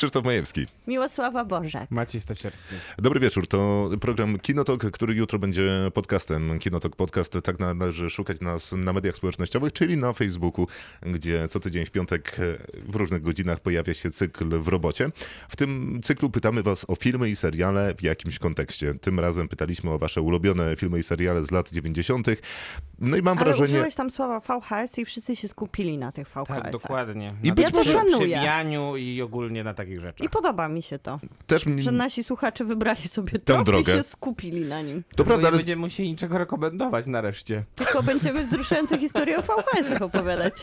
Krzysztof Majewski. Miłosława Bożek. Maciej Stasierski. Dobry wieczór, to program Kinotok, który jutro będzie podcastem. Kinotok Podcast, tak należy szukać nas na mediach społecznościowych, czyli na Facebooku, gdzie co tydzień w piątek e, w różnych godzinach pojawia się cykl w robocie. W tym cyklu pytamy was o filmy i seriale w jakimś kontekście. Tym razem pytaliśmy o wasze ulubione filmy i seriale z lat 90. No i mam Ale wrażenie... użyłeś tam słowa VHS i wszyscy się skupili na tych VHS-ach. Tak, dokładnie. I Na być tym może- i ogólnie na takich rzeczach. I podoba mi się to, Też mnie... że nasi słuchacze wybrali sobie Tę to drogę. i się skupili na nim. To prawda, nie ale będziemy musieli niczego rekomendować nareszcie. Tylko będziemy wzruszające historie o VHS-ach opowiadać.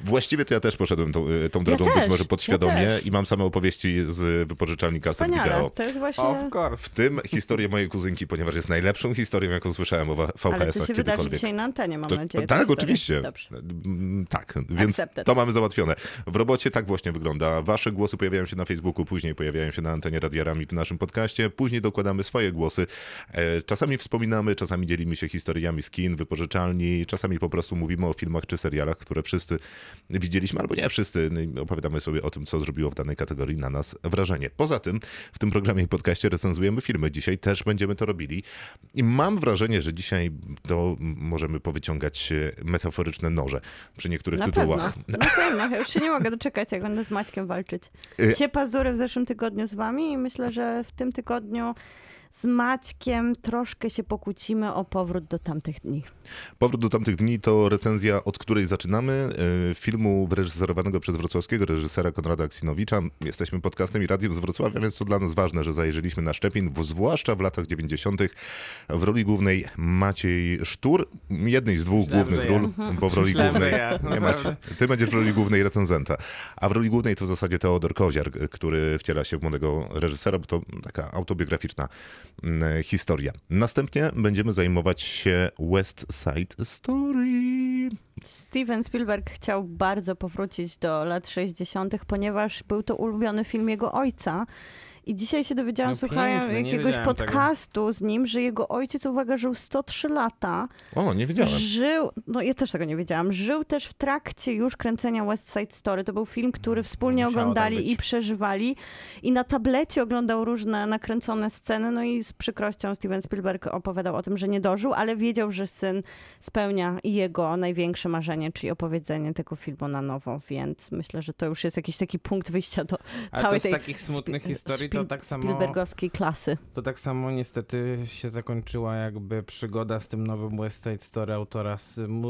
Właściwie to ja też poszedłem tą, e, tą drogą, też, być może ja podświadomie też. i mam same opowieści z wypożyczalni kaset Wspaniale. wideo. To jest właśnie... Of course. W tym historię mojej kuzynki, ponieważ jest najlepszą historią, jaką słyszałem o wa- Ale to VHS-ach się wydarzy dzisiaj na antenie, mam To- nadzieję. tak, oczywiście. Dobrze. Mm, Tak, więc Accepted. to mamy załatwione. W robocie tak właśnie wygląda. Wasze głosy pojawiają się na Facebooku, później pojawiają się na antenie radiarami w naszym podcaście, później dokładamy swoje głosy. E, Czasami wspominamy, czasami dzielimy się historiami z kin, wypożyczalni, czasami po prostu mówimy o filmach czy serialach, które wszyscy widzieliśmy, albo nie wszyscy. No Opowiadamy sobie o tym, co zrobiło w danej kategorii na nas wrażenie. Poza tym w tym programie i podcaście recenzujemy filmy. Dzisiaj też będziemy to robili i mam wrażenie, że dzisiaj to możemy powyciągać e, metaforyczne noże przy niektórych Na tytułach. pewno. Na pewno. Ja już się nie mogę doczekać, jak będę z Maćkiem walczyć. Y- Psie pazury w zeszłym tygodniu z wami i myślę, że w tym tygodniu z Maćkiem troszkę się pokłócimy o powrót do tamtych dni. Powrót do tamtych dni to recenzja, od której zaczynamy. e, Filmu wyreżyserowanego przez wrocławskiego reżysera Konrada Aksinowicza. Jesteśmy podcastem i radiem z Wrocławia, więc to dla nas ważne, że zajrzeliśmy na szczepień, w- zwłaszcza w latach 90. W roli głównej Maciej Sztur, jednej z dwóch Myślałem, głównych ja. ról, bo w roli Myślałem, głównej... ja, Nie, naprawdę. Maciej, ty będziesz w roli głównej recenzenta, a w roli głównej to w zasadzie Teodor Koziar, który wciela się w młodego reżysera, bo to taka autobiograficzna historia. Następnie będziemy zajmować się West Side Story. Steven Spielberg chciał bardzo powrócić do lat 60., ponieważ był to ulubiony film jego ojca. I dzisiaj się dowiedziałam, No słuchając jakiegoś wiedziałem tego. podcastu z nim, że jego ojciec, uwaga, żył 103 lata. O, nie wiedziałem. Żył, no ja też tego nie wiedziałam, żył też w trakcie już kręcenia West Side Story. To był film, który wspólnie Musiało oglądali tak i przeżywali. I na tablecie oglądał różne nakręcone sceny. No i z przykrością Steven Spielberg opowiadał o tym, że nie dożył, ale wiedział, że syn spełnia jego największe marzenie, czyli opowiedzenie tego filmu na nowo. Więc myślę, że to już jest jakiś taki punkt wyjścia do Ale całej to z tej takich smutnych historii to tak samo- Spielbergowskiej klasy. To tak samo niestety się zakończyła jakby przygoda z tym nowym West Side Story autora,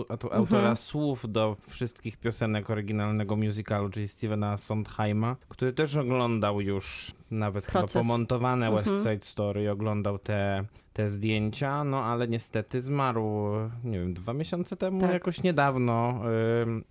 auto- autora Mhm. słów do wszystkich piosenek oryginalnego musicalu, czyli Stevena Sondheima, który też oglądał już nawet Proces. chyba pomontowane West Mhm. Side Story i oglądał te, te zdjęcia, no ale niestety zmarł, nie wiem, dwa miesiące temu, Tak. jakoś niedawno,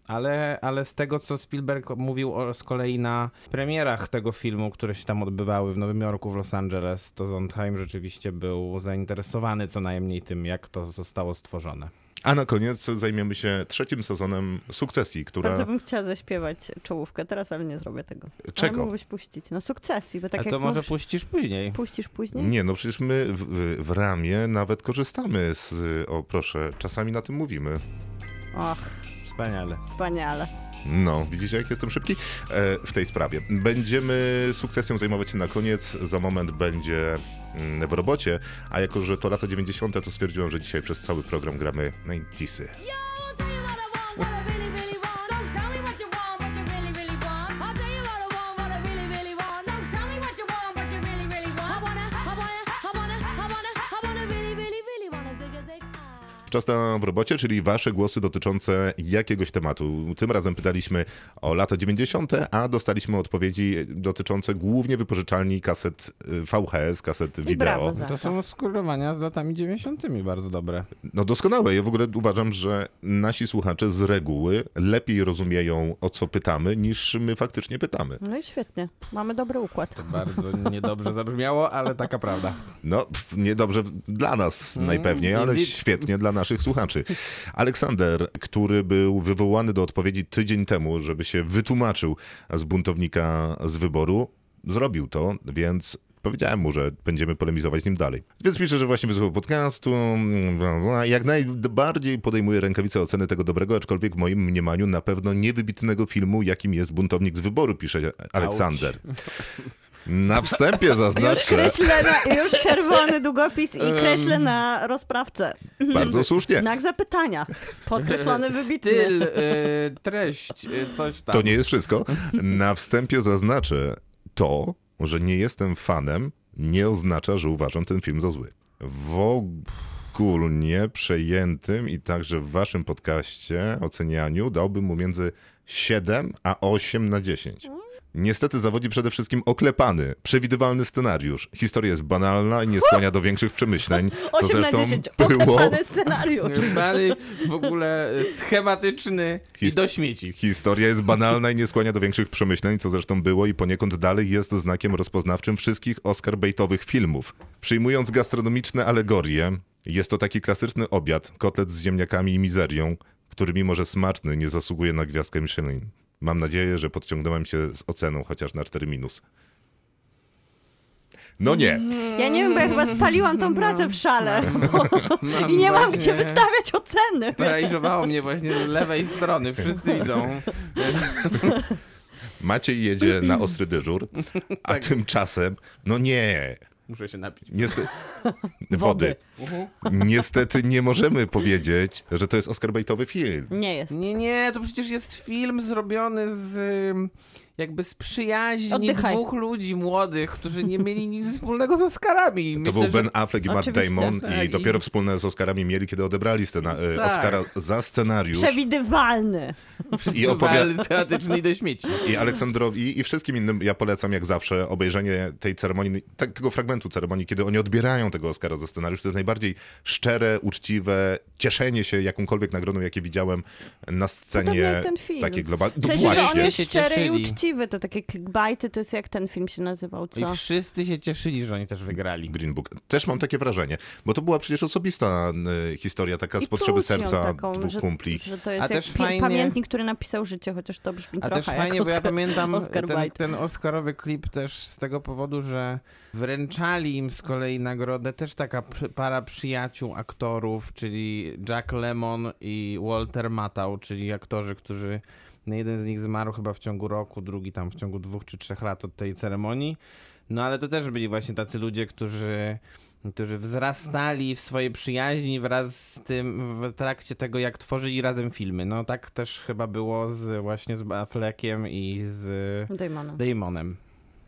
ale, ale z tego, co Spielberg mówił o, z kolei na premierach tego filmu, które się tam odbywały w Nowym Jorku, w Los Angeles, to Sondheim rzeczywiście był zainteresowany co najmniej tym, jak to zostało stworzone. A na koniec zajmiemy się trzecim sezonem Sukcesji, która... Bardzo bym chciała zaśpiewać czołówkę teraz, ale nie zrobię tego. Ale Czego? mógłbyś puścić. No sukcesji, bo tak A jak to może mówisz, puścisz później. puścisz później? Nie, no przecież my w, w, w ramie nawet korzystamy z... O proszę, czasami na tym mówimy. Och, Wspaniale. wspaniale. No, widzicie jak jestem szybki? E, w tej sprawie. Będziemy sukcesją zajmować się na koniec. Za moment będzie w robocie, a jako, że to lata 90., to stwierdziłem, że dzisiaj przez cały program gramy 90sy. Czas na w robocie, czyli wasze głosy dotyczące jakiegoś tematu. Tym razem pytaliśmy o lata 90., a dostaliśmy odpowiedzi dotyczące głównie wypożyczalni kaset y, VHS, kaset wideo. brawo To są skórowania z latami 90. bardzo dobre. No doskonałe. Ja w ogóle uważam, że nasi słuchacze z reguły lepiej rozumieją, o co pytamy, niż my faktycznie pytamy. No i świetnie. Mamy dobry układ. To bardzo niedobrze zabrzmiało, ale taka prawda. No, pff, niedobrze dla nas Mm, najpewniej, ale świetnie dla naszych słuchaczy. Aleksander, który był wywołany do odpowiedzi tydzień temu, żeby się wytłumaczył z buntownika z wyboru, zrobił to, więc powiedziałem mu, że będziemy polemizować z nim dalej. Więc pisze, że właśnie wysłuchał podcastu, mm, bla, bla, jak najbardziej podejmuje rękawice oceny tego dobrego, aczkolwiek w moim mniemaniu na pewno niewybitnego filmu, jakim jest Buntownik z wyboru, pisze Aleksander. Na wstępie Już zaznaczę, kreślę na, już czerwony długopis i kreślę na rozprawce. bardzo słusznie, Znak zapytania. Podkreślony wybitny. Styl, y, treść, y, coś tam. to nie jest wszystko. Na wstępie zaznaczę to, że nie jestem fanem, nie oznacza, że uważam ten film za zły. W ogólnie przejętym i także w waszym podcaście ocenianiu dałbym mu między 7 a 8 na 10. Niestety zawodzi przede wszystkim oklepany, przewidywalny scenariusz. Historia jest banalna i nie skłania do większych przemyśleń, co 8 na zresztą 10. było... Oklepany scenariusz. Bany w ogóle schematyczny i His- do śmieci. Historia jest banalna i nie skłania do większych przemyśleń, co zresztą było i poniekąd dalej jest znakiem rozpoznawczym wszystkich Oscar baitowych filmów. Przyjmując gastronomiczne alegorie, jest to taki klasyczny obiad, kotlet z ziemniakami i mizerią, który mimo że smaczny, nie zasługuje na gwiazdkę Michelin. Mam nadzieję, że podciągnąłem się z oceną chociaż na 4 minus. No nie. Ja nie wiem, bo ja chyba spaliłam tą pracę w szale. Mam I nie mam właśnie- gdzie wystawiać oceny. Sparaliżowało mnie właśnie z lewej strony, wszyscy widzą. Maciej jedzie na ostry dyżur, a Tak. tymczasem, no nie, Muszę się napić. Niestety. Wody. Niestety nie możemy powiedzieć, że to jest Oscar baitowy film. Nie jest. Nie, nie, to przecież jest film zrobiony z jakby z przyjaźni Oddychaj. dwóch ludzi młodych, którzy nie mieli nic wspólnego z Oscarami. To Myślę, był Ben Affleck i Matt. Damon Tak, i i- dopiero wspólne z Oscarami mieli, kiedy odebrali scena, e, Tak. Oscara za scenariusz. Przewidywalny. I, opowia- Festiwal teatryczny i do śmieci. I Aleksandrowi i wszystkim innym ja polecam jak zawsze obejrzenie tej ceremonii, te, tego fragmentu ceremonii, kiedy oni odbierają tego Oscara za scenariusz. To jest najbardziej szczere, uczciwe cieszenie się jakąkolwiek nagrodą, jakie widziałem na scenie takiej globalnej. W No sensie, że on jest się szczery i cieszyli. To takie clickbaity, to jest jak ten film się nazywał, co? I wszyscy się cieszyli, że oni też wygrali. Green Book. Też mam takie wrażenie, bo to była przecież osobista y, historia, taka z I potrzeby serca taką, dwóch że, kumpli. Że to jest A jak też fajnie- pamiętnik, który napisał życie, chociaż to brzmi A trochę też fajnie, jak bo ja Oscar, pamiętam Oscar ten, ten Oscarowy klip też z tego powodu, że wręczali im z kolei nagrodę też taka para przyjaciół aktorów, czyli Jack Lemmon i Walter Matthau, czyli aktorzy, którzy jeden z nich zmarł chyba w ciągu roku, drugi tam w ciągu dwóch czy trzech lat od tej ceremonii. No ale to też byli właśnie tacy ludzie, którzy którzy wzrastali w swojej przyjaźni wraz z tym w trakcie tego, jak tworzyli razem filmy. No tak też chyba było z, właśnie z Affleckiem i z Damonem. Damonem.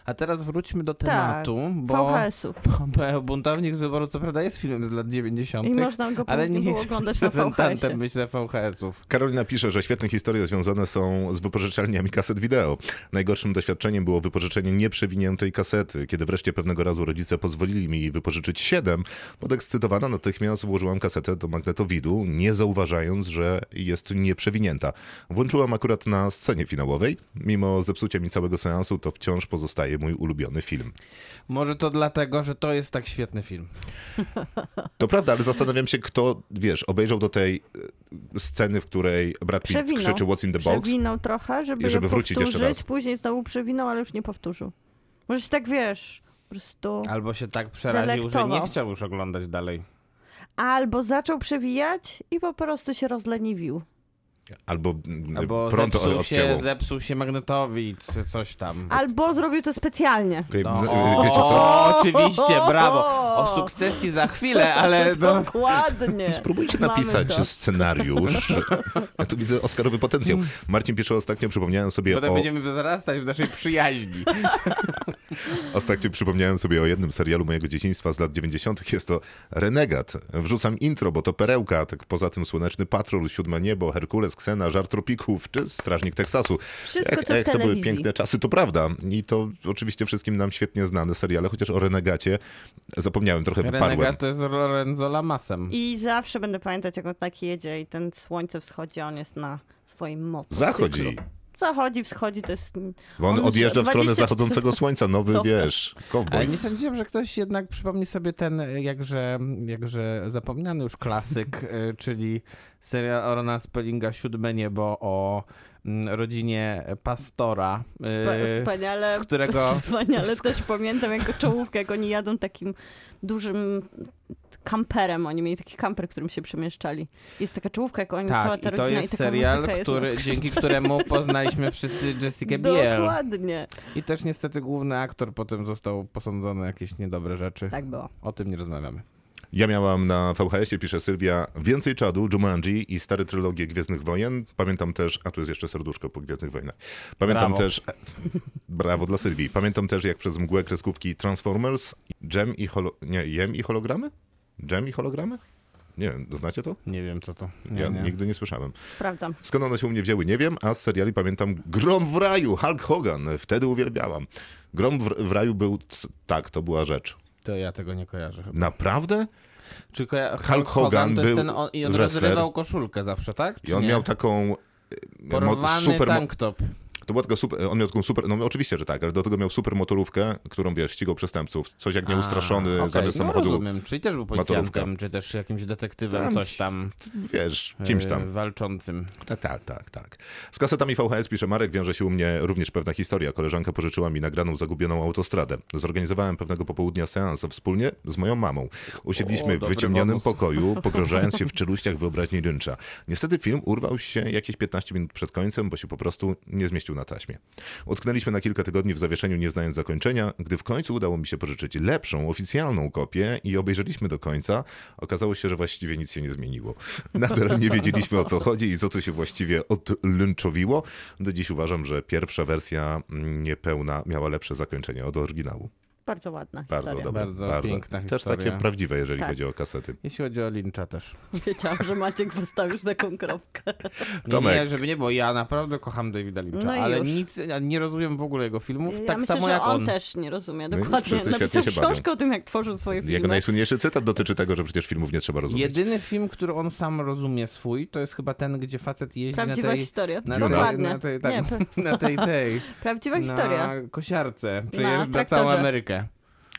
A teraz wróćmy do Tak, tematu, bo, VHS-ów. bo Buntownik z wyboru co prawda jest filmem z lat 90., I można go ale nie było jest oglądać na reprezentantem, myślę, VHS-ów. Karolina pisze, że świetne historie związane są z wypożyczalniami kaset wideo. Najgorszym doświadczeniem było wypożyczenie nieprzewiniętej kasety. Kiedy wreszcie pewnego razu rodzice pozwolili mi wypożyczyć 7, podekscytowana natychmiast włożyłam kasetę do magnetowidu, nie zauważając, że jest nieprzewinięta. Włączyłam akurat na scenie finałowej. Mimo zepsucia mi całego seansu, to wciąż pozostaje mój ulubiony film. Może to dlatego, że to jest tak świetny film. To prawda, ale zastanawiam się, kto, wiesz, obejrzał do tej e, sceny, w której Brad Pitt Przewinął. krzyczy What's in the box. Przewinął trochę, żeby, żeby wrócić jeszcze raz. później znowu przewinął, ale już nie powtórzył. Może się tak, wiesz, po prostu... Albo się tak przeraził, że nie Delektował. chciał już oglądać dalej. Albo zaczął przewijać i po prostu się rozleniwił. Albo, Albo pronto zepsuł odcięło. się, zepsuł się magnetowid, czy coś tam. Albo zrobił to specjalnie. Okej, No, o, wiecie co? O, oczywiście, brawo. O sukcesji za chwilę, ale no, Dokładnie. Spróbujcie napisać scenariusz. Ja tu widzę Oscarowy potencjał. Marcin pisze ostatnio, przypomniałem sobie potem o... będziemy wzrastać w naszej przyjaźni. Ostatnio przypomniałem sobie o jednym serialu mojego dzieciństwa z lat 90. Jest to Renegat. Wrzucam intro, bo to perełka. Tak poza tym Słoneczny Patrol, Siódme Niebo, Herkules, Ksena, Żar Tropików czy Strażnik Teksasu. Wszystko, jak co w jak to były piękne czasy, to prawda. I to oczywiście wszystkim nam świetnie znane seriale, chociaż o Renegacie zapomniałem, trochę wyparłem. Renegat to jest Lorenzo Lamasem. I zawsze będę pamiętać, jak on tak jedzie i ten słońce wschodzi, a on jest na swoim motocyklu. Zachodzi, Zachodzi, wschodzi, to jest... bo on On odjeżdża w stronę 24 zachodzącego słońca, nowy, Dobra. wiesz, kowboj. Ale nie sądziłem, że ktoś jednak przypomni sobie ten jakże, jakże zapomniany już klasyk, y, czyli serial Orona Spellinga Siódme Niebo o mm, rodzinie pastora, Spa- e, wspaniale. z którego- Wspaniale też pamiętam jako czołówkę, jak oni jadą takim dużym kamperem. Oni mieli taki kamper, którym się przemieszczali. Jest taka czołówka, jak oni, cała Tak, ta i to rodzina jest i taka serial, muzyka jest na który, skrzydłach. dzięki któremu poznaliśmy wszyscy Jessica Biel. Dokładnie. I też niestety główny aktor potem został posądzony o jakieś niedobre rzeczy. Tak było. O tym nie rozmawiamy. Ja miałam na VHS-ie, pisze Sylwia, więcej czadu, Jumanji i stare trylogie Gwiezdnych Wojen. Pamiętam też, a tu jest jeszcze serduszko po Gwiezdnych Wojnach. Pamiętam Brawo. też, brawo dla Sylwii. Pamiętam też, jak przez mgłę kreskówki Transformers, Gem i holo... nie, Jem i hologramy? Gem i hologramy? Nie wiem, znacie to? Nie wiem co to. Nie, ja nie. nigdy nie słyszałem. Sprawdzam. Skąd one się u mnie wzięły, nie wiem, a z seriali pamiętam Grom w raju, Hulk Hogan. Wtedy uwielbiałam. Grom w, w raju był, tak, to była rzecz. To ja tego nie kojarzę chyba. Naprawdę? Czy koja- Hulk, Hulk Hogan jest był ten, on, i on wrestler. rozrywał koszulkę zawsze, tak? I Czy on nie? miał taką... e, Porwany super, tank top. To była taka super, on miał taką super, no oczywiście, że tak, ale do tego miał super motorówkę, którą wiesz, ścigał przestępców. Coś jak nieustraszony A, okej, zamiast no samochodu, rozumiem, czyli też był motorówka. policjantem, czy też jakimś detektywem, Tam coś tam wiesz, kimś tam. walczącym. Tak, tak, tak, tak. Z kasetami VHS pisze Marek, wiąże się u mnie również pewna historia. Koleżanka pożyczyła mi nagraną zagubioną autostradę. Zorganizowałem pewnego popołudnia seans wspólnie z moją mamą. Usiedliśmy O, w wyciemnionym bonus. pokoju, pogrążając się w czeluściach wyobraźni Lyncha. Niestety film urwał się jakieś 15 minut przed końcem, bo się po prostu nie zmieścił na taśmie. Utknęliśmy na kilka tygodni w zawieszeniu, nie znając zakończenia. Gdy w końcu udało mi się pożyczyć lepszą, oficjalną kopię i obejrzeliśmy do końca, okazało się, że właściwie nic się nie zmieniło. Nadal nie wiedzieliśmy o co chodzi i co tu się właściwie odlynczowiło. Do dziś uważam, że pierwsza wersja mm, niepełna miała lepsze zakończenie od oryginału. Bardzo ładna Bardzo historia. dobre. Bardzo piękna Też historia. takie prawdziwe, jeżeli Tak. chodzi o kasety. Jeśli chodzi o Lyncha też. Wiedziałam, że Maciek wystawisz taką kropkę. Nie, Tomek. nie, żeby nie było, ja naprawdę kocham Davida Lyncha, No ale już. nic, nie rozumiem w ogóle jego filmów, Ja tak myślę, samo jak on, on. też nie rozumie No dokładnie. świetnie Napisał się bawią. książkę o tym, jak tworzył swoje filmy. Jego najsłynniejszy cytat dotyczy tego, że przecież filmów nie trzeba rozumieć. Jedyny film, który on sam rozumie swój, to jest chyba ten, gdzie facet jeździ Prawdziwa na tej... historia. Na Dokładnie. na tej, tak, Nie, pra- na tej, tej, prawdziwa historia. na kosiarce, przejeżdża całą. Amerykę.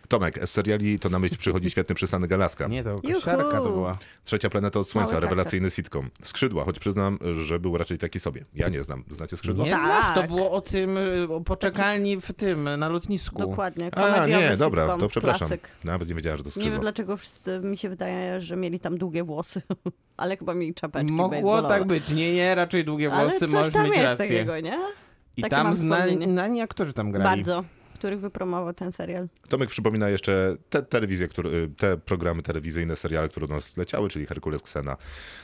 Tomek, z seriali to na myśl przychodzi świetny przystanek Alaska. Nie, to Juhu. kosiarka to była. Trzecia planeta od Słońca, Mały rewelacyjny sitcom. Skrzydła, choć przyznam, że był raczej taki sobie. Ja nie znam. Znacie Skrzydła? Nie Tak. znasz, to było o tym, o poczekalni w tym, na lotnisku. Dokładnie. A, komediowy nie, dobra, sitcom, to przepraszam. Klasyk. Nawet nie wiedziałem, że to Nie wiem dlaczego wszyscy mi się wydaje, że mieli tam długie włosy, ale chyba mieli czapeczki Mogło baseballowe. tak być. Nie, nie, raczej długie Ale włosy, coś możesz tam mieć jest rację. takiego, nie? I Takie tam mam znani, wspomnienie. znani aktorzy tam grali. Bardzo. Których wypromował ten serial. Tomek przypomina jeszcze te telewizje, które, te programy telewizyjne, seriale, które do nas leciały, czyli Herkules, Ksena,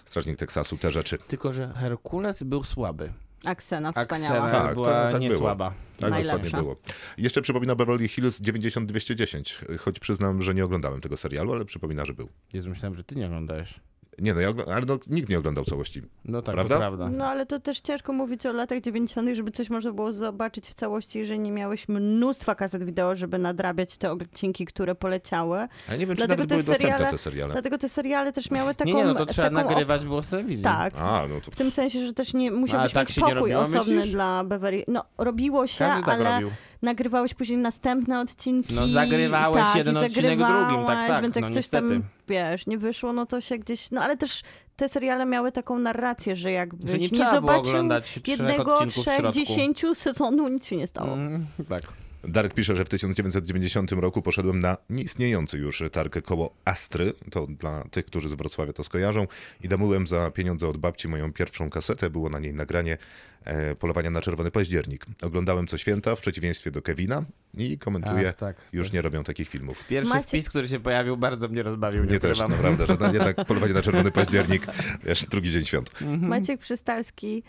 Strażnik Teksasu, te rzeczy. Tylko, że Herkules był słaby. Aksena wspaniała. Ksena Tak, była tak było. niesłaba. Tak dokładnie było. Jeszcze przypomina Beverly Hills 90210, choć przyznam, że nie oglądałem tego serialu, ale przypomina, że był. Jezu, myślałem, że ty nie oglądałeś. Nie no, ja ogl- ale no, nikt nie oglądał całości. No tak, Prawda? to prawda. No ale to też ciężko mówić o latach 90., żeby coś można było zobaczyć w całości, jeżeli nie miałeś mnóstwa kaset wideo, żeby nadrabiać te odcinki, które poleciały. Ale nie wiem, czy Dlatego nawet te były dostępne seriale- te seriale. Dlatego te seriale też miały taką... nie, nie, no to trzeba taką op- nagrywać było z telewizji. Tak. A, no to W tym sensie, że też nie musiałbyś ale tak mieć się nie pokój robiło, osobny myślisz? dla Beverly. No, robiło się, Każdy tak ale robił. Nagrywałeś później następne odcinki. No, zagrywałeś tak, jeden odcinek drugim, tak, tak, Więc jak no coś tam, wiesz, nie wyszło, no to się gdzieś... No ale też te seriale miały taką narrację, że jakbyś Że nie nie, zobaczył jednego, trzech, dziesięciu sezonu, nic się nie stało. Mm, tak. Darek pisze, że w 1990 roku poszedłem na nieistniejący już targ koło Astry. To dla tych, którzy z Wrocławia to skojarzą. I damyłem za pieniądze od babci moją pierwszą kasetę. Było na niej nagranie e, Polowania na Czerwony Październik. Oglądałem co święta, w przeciwieństwie do Kevina i komentuję, Ach, tak. już nie robią takich filmów. Pierwszy Macie- wpis, który się pojawił, bardzo mnie rozbawił. Nie też, naprawdę, że nie tak Polowanie na Czerwony Październik, wiesz, drugi dzień świąt. Mhm. Maciek Przystalski,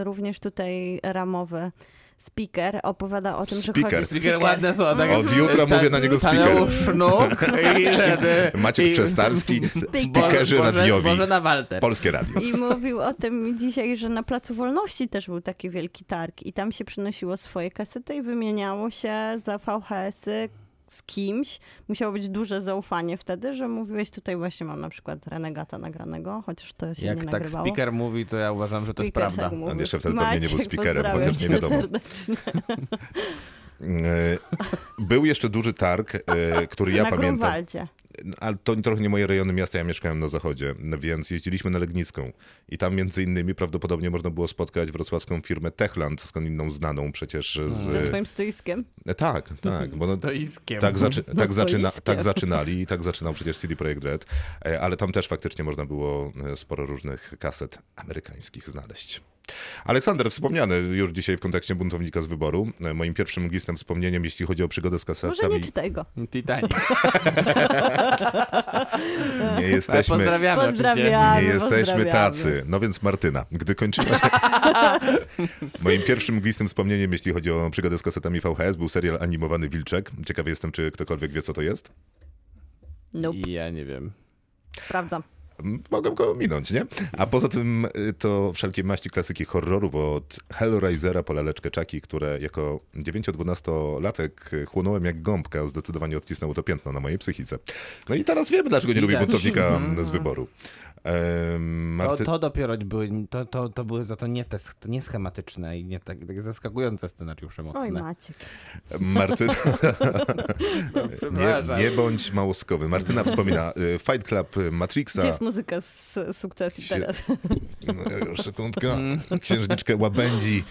y, również tutaj ramowy speaker, opowiada o tym, Speaker. że chodzi... Speaker, ładne słowa. Tak Od jutra mówię na niego speaker. Sznuk i, Maciek i- Przestalski, Speaker. speakerzy Boże- radiowi, Bożena Walter. Polskie Radio. I mówił o tym dzisiaj, że na Placu Wolności też był taki wielki targ i tam się przynosiło swoje kasety i wymieniało się za VHS-y z kimś. Musiało być duże zaufanie wtedy, że mówiłeś tutaj właśnie mam na przykład Renegata nagranego, chociaż to się Jak nie tak nagrywało. speaker mówi, to ja uważam, że to jest prawda. tak. On jeszcze wtedy pewnie nie był Maciek, speakerem, chociaż nie wiadomo. serdecznie. E, Był jeszcze duży targ, e, który ja na pamiętam. Grunwaldzie. Ale to trochę nie moje rejony miasta, ja mieszkałem na zachodzie, no więc jeździliśmy na Legnicką i tam między innymi prawdopodobnie można było spotkać wrocławską firmę Techland, skąd inną znaną przecież Ze z... swoim stoiskiem. E, Tak, tak, bo no, Stoiskiem. tak, zaczy, No, tak, zaczyna, stoiskiem. tak zaczynali i tak zaczynał przecież CD Projekt Red, E, ale tam też faktycznie można było e, sporo różnych kaset amerykańskich znaleźć. Aleksander, wspomniany już dzisiaj w kontekście buntownika z wyboru, e, moim pierwszym mgistym wspomnieniem, jeśli chodzi o przygodę z Może kasetami, nie czytaj go. Titanic. nie jesteśmy... pozdrawiamy. Pozdrawiamy. Nie jesteśmy pozdrawiamy. tacy. No więc Martyna, gdy kończyła się... Moim pierwszym mglistym wspomnieniem, jeśli chodzi o przygodę z kasetami VHS, był serial animowany Wilczek. Ciekawy jestem, czy ktokolwiek wie, co to jest. Nope. I ja nie wiem. Sprawdzam. Mogę go ominąć, nie? A poza tym y, to wszelkie maści klasyki horrorów od Hellraisera po laleczkę Chucky, które jako 9-12-latek y, chłonąłem jak gąbka, zdecydowanie odcisnęło to piętno na mojej psychice. No i teraz wiemy, dlaczego nie lubię buntownika Mhm. z wyboru. Ehm, To, Marty... to dopiero były, to, to, to były za to nie te nie schematyczne i nie tak, tak zaskakujące scenariusze Oj, mocne. Maciek. Martyna... nie, Przepraszam. nie bądź małoskowy. Martyna wspomina y, Fight Club y, Matrixa. Gdzie jest muzyka z sukcesji teraz? No, już sekundka. Księżniczkę łabędzi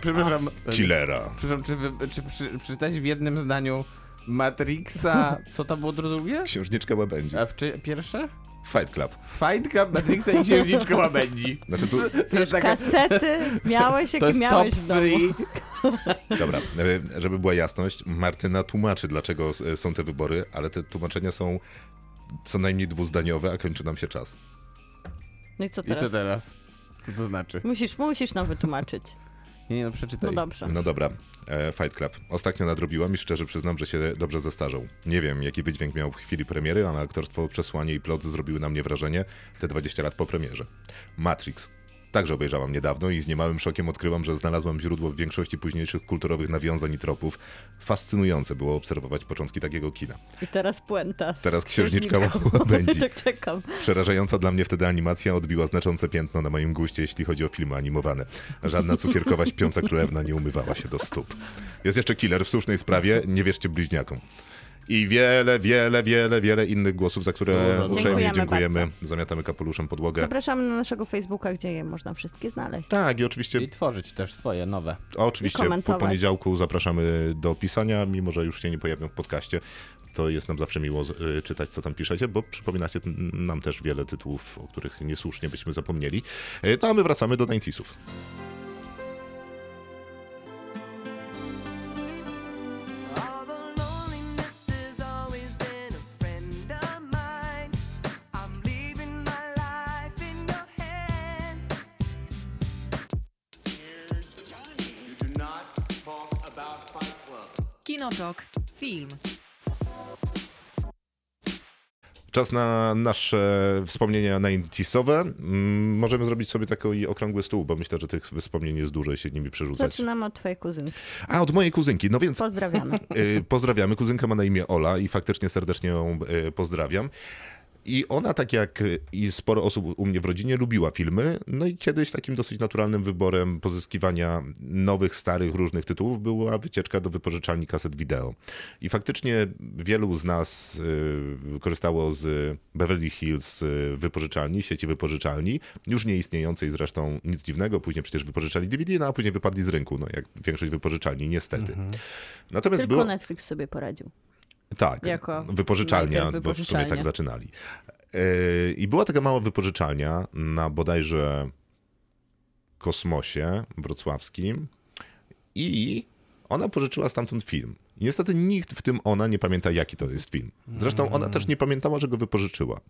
Przepraszam, killera. przepraszam czy, wy, czy przy, przeczytałeś w jednym zdaniu Matrixa, co to było drugie? Księżniczka łabędzi. A w czy, pierwsze? Fight Club. Fight Club Matrixa i Księżniczka Łabędzi. Znaczy tu, To jest taka... Kasety miałeś, To jakie jest top miałeś w domu. Dobra, e, żeby była jasność, Martyna tłumaczy, dlaczego s- są te wybory, ale te tłumaczenia są co najmniej dwuzdaniowe, a kończy nam się czas. No i co I teraz? co teraz? Co to znaczy? Musisz, musisz nam wytłumaczyć. Nie, nie, no przeczytaj. No dobrze. No dobra, e, Fight Club. Ostatnio nadrobiłam i szczerze przyznam, że się dobrze zestarzał. Nie wiem, jaki wydźwięk miał w chwili premiery, ale aktorstwo, przesłanie i plot zrobiły na mnie wrażenie te 20 lat po premierze. Matrix. Także obejrzałam niedawno i z niemałym szokiem odkryłam, że znalazłam źródło w większości późniejszych kulturowych nawiązań i tropów. Fascynujące było obserwować początki takiego kina. I teraz puenta. Teraz księżniczka łabędzi. tak czekam. Przerażająca dla mnie wtedy animacja odbiła znaczące piętno na moim guście, jeśli chodzi o filmy animowane. Żadna cukierkowa śpiąca królewna nie umywała się do stóp. Jest jeszcze killer w słusznej sprawie, nie wierzcie bliźniakom. I wiele, wiele, wiele, wiele innych głosów, za które Dużo, dużo. uprzejmie Dziękujemy dziękujemy. Zamiatamy kapeluszem podłogę. Zapraszamy na naszego Facebooka, gdzie je można wszystkie znaleźć. Tak, i oczywiście, I tworzyć też swoje nowe. oczywiście po poniedziałku zapraszamy do pisania, mimo że już się nie pojawią w podcaście. To jest nam zawsze miło y, czytać, co tam piszecie, bo przypominacie nam też wiele tytułów, o których niesłusznie byśmy zapomnieli. Y, To a my wracamy do 90sów. Kinotok. Film. Czas na nasze wspomnienia 90sowe. Mm, Możemy zrobić sobie taki okrągły stół, bo myślę, że tych wspomnień jest dużo i się nimi przerzucać. Zaczynamy od twojej kuzynki. A, od mojej kuzynki. No więc Pozdrawiamy. y, pozdrawiamy. Kuzynka ma na imię Ola i faktycznie serdecznie ją y, pozdrawiam. I ona, tak jak i sporo osób u mnie w rodzinie, lubiła filmy. No i kiedyś takim dosyć naturalnym wyborem pozyskiwania nowych, starych, różnych tytułów była wycieczka do wypożyczalni kaset wideo. I faktycznie wielu z nas y, korzystało z Beverly Hills y, wypożyczalni, sieci wypożyczalni, już nie istniejącej zresztą nic dziwnego. Później przecież wypożyczali DVD, no a później wypadli z rynku, no jak większość wypożyczalni, niestety. Natomiast Tylko było... Netflix sobie poradził. Tak, Jako wypożyczalnia, bo w sumie tak zaczynali. Yy, I była taka mała wypożyczalnia na bodajże kosmosie wrocławskim i ona pożyczyła stamtąd film. I niestety nikt w tym ona nie pamięta, jaki to jest film. Zresztą ona też nie pamiętała, że go wypożyczyła.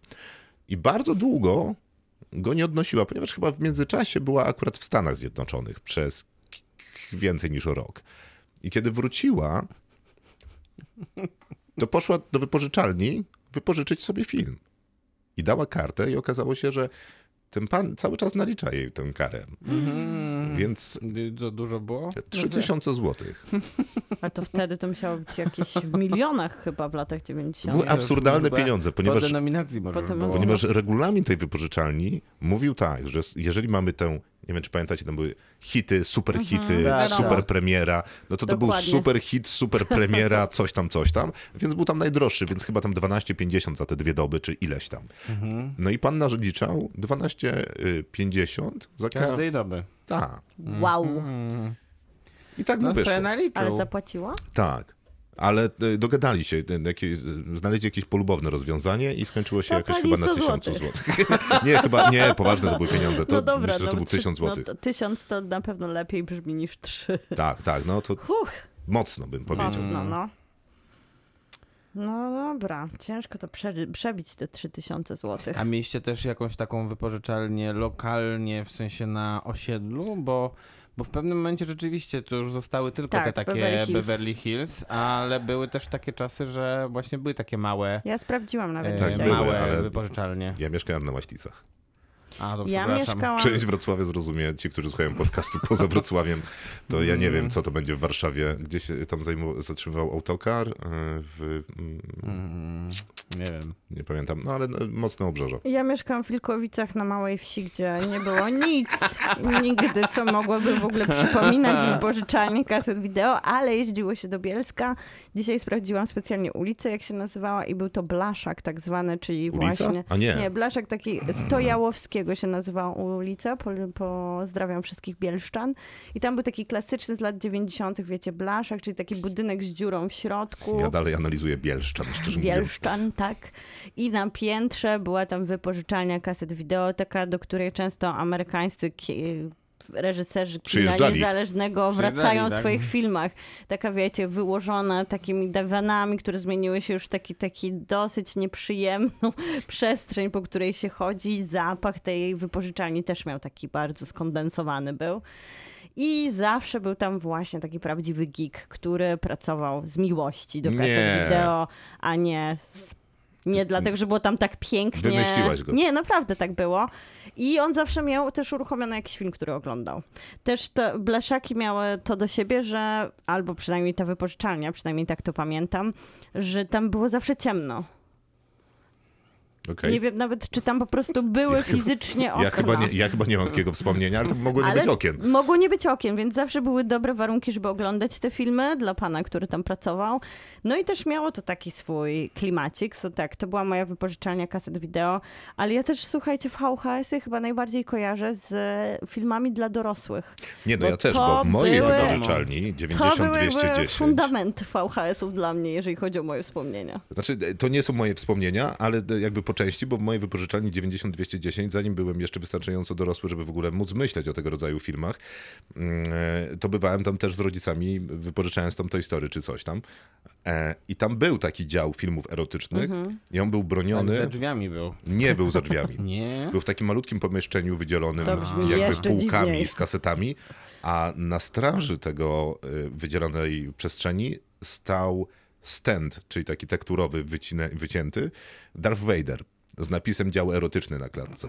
I bardzo długo go nie odnosiła, ponieważ chyba w międzyczasie była akurat w Stanach Zjednoczonych przez więcej niż rok. I kiedy wróciła, to poszła do wypożyczalni wypożyczyć sobie film. I dała kartę i okazało się, że ten pan cały czas nalicza jej tę karę. Więc Y, To dużo było? 3000 złotych. Ale to wtedy to musiało być jakieś w milionach chyba w latach 90. Były absurdalne pieniądze, Po ponieważ, denominacji może Potem- było. ponieważ regulamin tej wypożyczalni mówił tak, że jeżeli mamy tę Nie wiem, czy pamiętacie, tam były hity, super hity, Tak, super tak. premiera. No to to był Dokładnie. super hit, super premiera, coś tam, coś tam, więc był tam najdroższy, więc chyba tam 12,50 za te dwie doby, czy ileś tam. No i pan narzędziczał 12,50 za ka- Każdej doby. Tak. Wow. I tak mu No wyszło. sobie naliczył. Ale zapłaciła? Tak. Ale e, dogadali się, jakie, znaleźli jakieś polubowne rozwiązanie i skończyło się To jakoś chyba na 100 1000 złotych. nie, chyba nie, poważne to były pieniądze. To no dobra, myślę, że to no był trzy- 1000 złotych. No to tysiąc to na pewno lepiej brzmi niż trzy. Tak, tak, no to Huch, mocno bym powiedział. mocno, no. No dobra, ciężko to prze, przebić te 3000 złotych. A mieliście też jakąś taką wypożyczalnię lokalnie, w sensie na osiedlu, bo, bo w pewnym momencie rzeczywiście to już zostały tylko Tak, te takie Beverly Hills. Beverly Hills, ale były też takie czasy, że właśnie były takie małe, Ja sprawdziłam nawet e, Tak, dzisiaj. były, małe ale- wypożyczalnie. Ja mieszkałem na Łaśticach. A, to Ja mieszkałam... Część Wrocławia zrozumie, ci, którzy słuchają podcastu poza Wrocławiem, to ja nie wiem, co to będzie w Warszawie. Gdzie się tam zajmował, zatrzymywał autokar? e, W, mm, Mm, nie wiem. nie pamiętam, no ale no, mocne obrzeże. Ja mieszkam w Wilkowicach na małej wsi, gdzie nie było nic, nigdy, co mogłoby w ogóle przypominać wypożyczalnię kaset wideo, ale jeździło się do Bielska. Dzisiaj sprawdziłam specjalnie ulicę, jak się nazywała i był to Blaszak tak zwany, czyli Ulica? właśnie... A nie. Nie, Blaszak taki Stojałowskiego się nazywała ulica, po, pozdrawiam wszystkich bielszczan. I tam był taki klasyczny z lat 90., wiecie, Blaszak, czyli taki budynek z dziurą w środku. Ja dalej analizuję Bielszczan, szczerze mówiąc. Bielszczan, tak. I na piętrze była tam wypożyczalnia kaset wideo, taka, do której często amerykańscy reżyserzy kina niezależnego wracają w tak. swoich filmach. Taka, wiecie, wyłożona takimi dywanami, które zmieniły się już w taki, taki dosyć nieprzyjemną przestrzeń, po której się chodzi. Zapach tej wypożyczalni też miał taki bardzo skondensowany był. I zawsze był tam właśnie taki prawdziwy geek, który pracował z miłości do kaset wideo, a nie z nie dlatego, że było tam tak pięknie. Wymyśliłaś go. Nie, naprawdę tak było. I on zawsze miał też uruchomiony jakiś film, który oglądał. Też te blaszaki miały to do siebie, że, albo przynajmniej ta wypożyczalnia, przynajmniej tak to pamiętam, że tam było zawsze ciemno. Okej. Nie wiem nawet, czy tam po prostu były fizycznie okna. Ja chyba, nie, ja chyba nie mam takiego wspomnienia, ale to mogło nie Ale być okien. Mogło nie być okien, więc zawsze były dobre warunki, żeby oglądać te filmy dla pana, który tam pracował. No i też miało to taki swój klimacik. So, tak, to była moja wypożyczalnia kaset wideo, ale ja też, słuchajcie, VHS-y chyba najbardziej kojarzę z filmami dla dorosłych. Nie, no bo ja też, bo w mojej były- wypożyczalni To były jakby 90-210... fundament VHS-ów dla mnie, jeżeli chodzi o moje wspomnienia. Znaczy, to nie są moje wspomnienia, ale jakby po części, bo w mojej wypożyczalni 90-210, zanim byłem jeszcze wystarczająco dorosły, żeby w ogóle móc myśleć o tego rodzaju filmach, mm, to bywałem tam też z rodzicami, wypożyczając tam Toy Story czy coś tam. E, I tam był taki dział filmów erotycznych Mhm. i on był Tak, broniony. za drzwiami był. Nie był za drzwiami. Nie? Był w takim malutkim pomieszczeniu wydzielonym jakby półkami dziwniej. z kasetami, a na straży tego y, wydzielonej przestrzeni stał stand, czyli taki tekturowy wycinę, wycięty, Darth Vader z napisem dział erotyczny na klatce.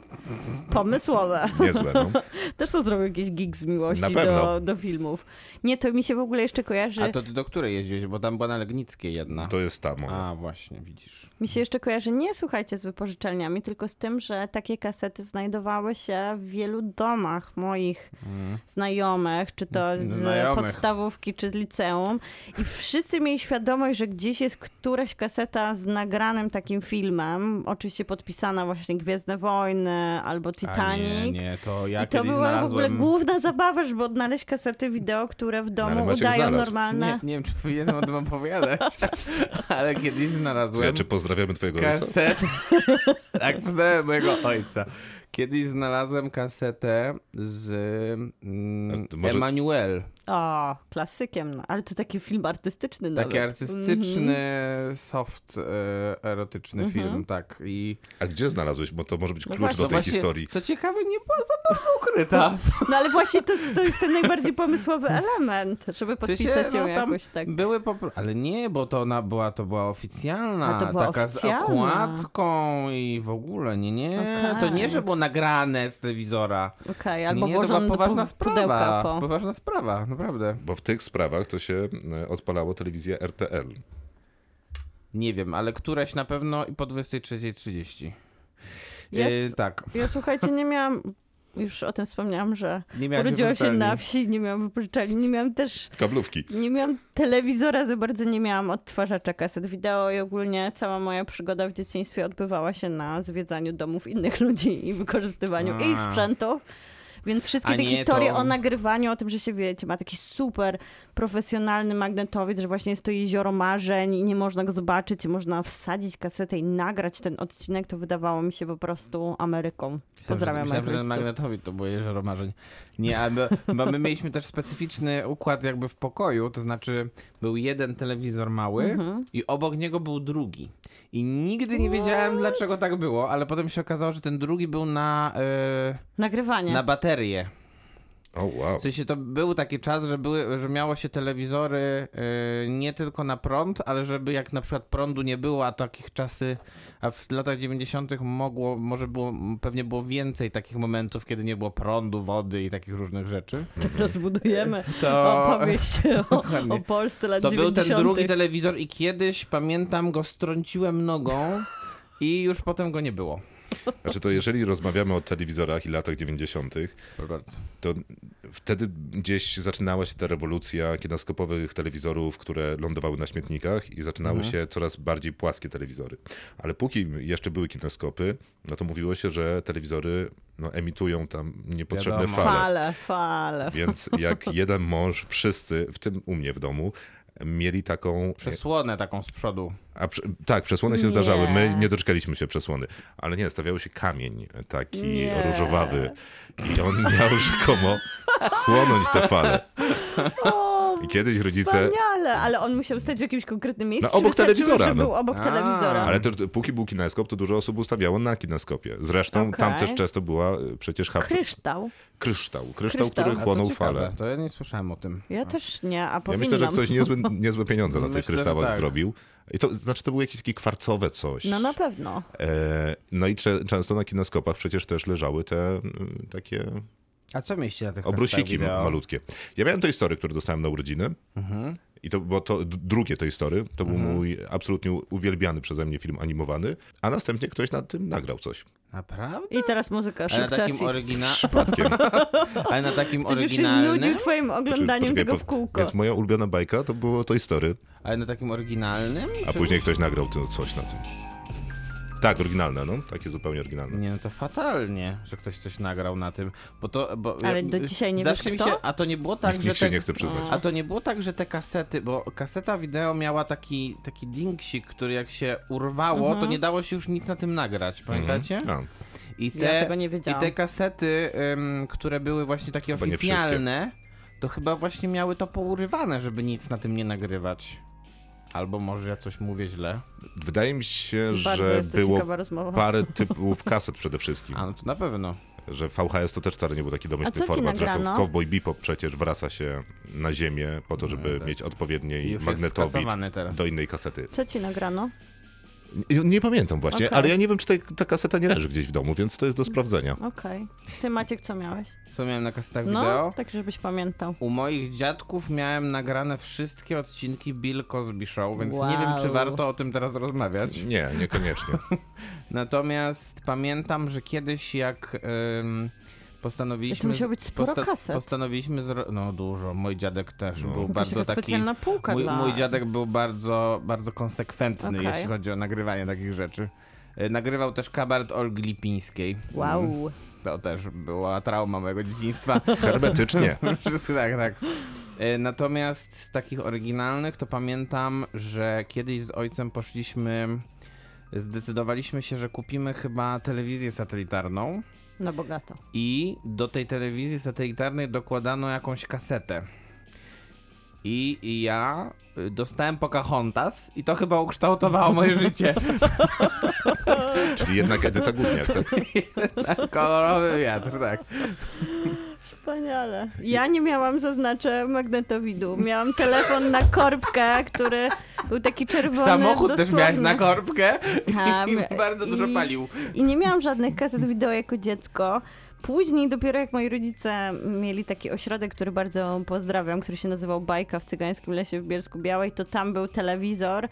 Pomysłowe. Niezłe, no. Też to zrobił jakiś geek z miłości do, do filmów. Nie, to mi się w ogóle jeszcze kojarzy... A to ty do której jeździłeś? Bo tam była na Legnickiej jedna. To jest ta moja. A, właśnie, widzisz. Mi się jeszcze kojarzy nie słuchajcie z wypożyczalniami, tylko z tym, że takie kasety znajdowały się w wielu domach moich znajomych, czy to z Znajomych. podstawówki, czy z liceum. I wszyscy mieli świadomość, że gdzieś jest któraś kaseta z nagranym takim filmem, oczywiście podpisana właśnie Gwiezdne Wojny albo Titanic. nie, nie, to ja I to była w ogóle znalazłem... główna zabawa, żeby odnaleźć kasety wideo, które w domu Maciek udają znalazł. normalne. Nie, nie wiem, czy powinienem o tym opowiadać, ale kiedyś znalazłem Ja, czy pozdrawiamy twojego ojca? kasetę. tak, pozdrawiam mojego ojca. Kiedyś znalazłem kasetę z mm, może- Emanuel. O, klasykiem, no. ale to taki film artystyczny Taki nawet. artystyczny, soft, e, erotyczny Mhm. film, tak. I A gdzie znalazłeś? Bo to może być No klucz właśnie. do tej właśnie, historii. co ciekawe, nie była za bardzo ukryta. No ale właśnie to, to jest ten najbardziej pomysłowy element, żeby podpisać ją no, tam jakoś tak. Były popro... Ale nie, bo to ona była, to była oficjalna, A, to była taka oficjalna. z okładką i w ogóle, nie, nie. To nie, że było nagrane z telewizora. Okej, Nie, albo nie, to była poważna sprawa. po... Poważna sprawa, naprawdę. Bo w tych sprawach to się e, odpalało telewizja RTL. Nie wiem, ale któraś na pewno i po 23.30. Jest- Yy, tak. Ja słuchajcie, nie miałam już o tym wspomniałam, że urodziłam się na wsi, nie miałam wypożyczalni, nie miałam też Kablówki. nie miałam telewizora, za bardzo nie miałam odtwarzacza kaset wideo i ogólnie cała moja przygoda w dzieciństwie odbywała się na zwiedzaniu domów innych ludzi i wykorzystywaniu A. ich sprzętów. Więc wszystkie te historie to- o nagrywaniu, o tym, że się wiecie, ma taki super profesjonalny magnetowiec, że właśnie jest to jezioro marzeń i nie można go zobaczyć można wsadzić kasetę i nagrać ten odcinek, to wydawało mi się po prostu Ameryką. Pozdrawiam Myślałem, że magnetowid to było jezioro marzeń. Nie, ale bo my mieliśmy też specyficzny układ jakby w pokoju, to znaczy był jeden telewizor mały Mhm. i obok niego był drugi. I nigdy nie wiedziałem dlaczego tak było, ale potem się okazało, że ten drugi był na, e, Nagrywanie. na baterię. O, wow. W sensie to był taki czas, że, były, że miało się telewizory y, nie tylko na prąd, ale żeby jak na przykład prądu nie było, a takich czasy, a w latach 90. mogło, może było, pewnie było więcej takich momentów, kiedy nie było prądu, wody i takich różnych rzeczy. Rozbudujemy To, opowieść o, o Polsce lat to był 90. ten drugi telewizor i kiedyś, pamiętam, go strąciłem nogą i już potem go nie było. Znaczy to jeżeli rozmawiamy o telewizorach i latach 90., to wtedy gdzieś zaczynała się ta rewolucja kinoskopowych telewizorów, które lądowały na śmietnikach i zaczynały Mhm. się coraz bardziej płaskie telewizory. Ale póki jeszcze były kinoskopy, no to mówiło się, że telewizory no, emitują tam niepotrzebne Wiadomo. fale. Fale, fale. Więc jak jeden mąż, wszyscy, w tym u mnie w domu, mieli taką. Przesłonę taką z przodu. A, tak, przesłony się Nie. zdarzały. My nie doczekaliśmy się przesłony. Ale nie, stawiał się kamień taki Nie. różowawy. I on miał rzekomo chłonąć te fale. I kiedyś rodzice. Wspaniale, ale on musiał stać w jakimś konkretnym miejscu. No, obok telewizora, że no. był obok A. telewizora. Ale to, póki był kineskop, to dużo osób ustawiało na kineskopie. Zresztą tam Okej. też często była y, przecież hap... Kryształ. kryształ. Kryształ, który chłonął fale. To ja nie słyszałem o tym. Ja też nie, a Ja powinnam. myślę, że ktoś niezłe, niezłe pieniądze na tych kryształach tak. zrobił. I to znaczy, to było jakieś takie kwarcowe coś. No na pewno. E, no i cze- często na kineskopach przecież też leżały te mm, takie A co mieści na tych obrusiki kasetach wideo? malutkie. Ja miałem tej story, które dostałem na urodziny. Mhm. I to było to drugie tej story. To był mój absolutnie uwielbiany przeze mnie film animowany. A następnie ktoś na tym nagrał coś. Naprawdę? I teraz muzyka Ale na takim, szybciej. orygina... Przypadkiem. Ale na takim Ktoś już się oryginalnym... znudził twoim oglądaniem Poczekaj, tego w kółko. Więc moja ulubiona bajka to było Toy Story, Ale na takim oryginalnym? a Czy- później ktoś nagrał to coś na tym. Tak, oryginalne, no. Takie zupełnie oryginalne. Nie, no to fatalnie, że ktoś coś nagrał na tym, bo to... Bo Ale ja- do dzisiaj nie zawsze wiesz, kto? się, A to nie było tak, Nikt, że nikt się te... nie chce przyznać. A to nie było tak, że te kasety, bo kaseta wideo miała taki, taki dinksik, który jak się urwało, Mhm. to nie dało się już nic na tym nagrać, pamiętacie? A, I Ja te, tego nie I te kasety, ym, które były właśnie takie Chyba oficjalne, to chyba właśnie miały to pourywane, żeby nic na tym nie nagrywać. Albo może ja coś mówię źle. wydaje mi się, Bardzo że było parę typów kaset przede wszystkim. A no to na pewno. Że VHS to też wcale nie był taki domyślny co ci format. Zresztą nagrano? Cowboy Bebop przecież wraca się na ziemię po to, żeby tak. mieć odpowiedni Już jest magnetowid do innej kasety. Co ci nagrano? Nie, pamiętam właśnie, Okej. ale ja nie wiem, czy ta, ta kaseta nie leży gdzieś w domu, więc to jest do sprawdzenia. Okej. Ty Maciek, co miałeś? Co miałem na kasetach No, wideo? tak żebyś pamiętał. U moich dziadków miałem nagrane wszystkie odcinki Bill Cosby Show, więc nie wiem, czy Wow. warto o tym teraz rozmawiać. Nie, niekoniecznie. Natomiast pamiętam, że kiedyś jak ym, postanowiliśmy... musiało być sporo kaset. Postanowiliśmy... No dużo. Mój dziadek też No. był Jakaś bardzo taka taki... specjalna półka Mój, dla... mój dziadek był bardzo, bardzo konsekwentny, Okej. jeśli chodzi o nagrywanie takich rzeczy. Y, Nagrywał też kabaret Olgi Lipińskiej. Wow. Mm, To też była trauma mojego dzieciństwa. Hermetycznie. Wszystko tak, tak. E, Natomiast z takich oryginalnych to pamiętam, że kiedyś z ojcem poszliśmy, zdecydowaliśmy się, że kupimy chyba telewizję satelitarną Na bogato. i do tej telewizji satelitarnej dokładano jakąś kasetę. I, I ja y, dostałem Pocahontas i to chyba ukształtowało moje życie. Czyli jednak Edyta Górniak, tak? Kolorowy wiatr, tak. Wspaniale. Ja nie miałam, zaznaczę, magnetowidu. Miałam telefon na korbkę, który był taki czerwony. Samochód też miałeś na korbkę A, i my- bardzo dużo i- palił. I nie miałam żadnych kaset wideo jako dziecko. Później dopiero jak moi rodzice mieli taki ośrodek, który bardzo pozdrawiam, który się nazywał Bajka w Cygańskim Lesie w Bielsku Białej, to tam był telewizor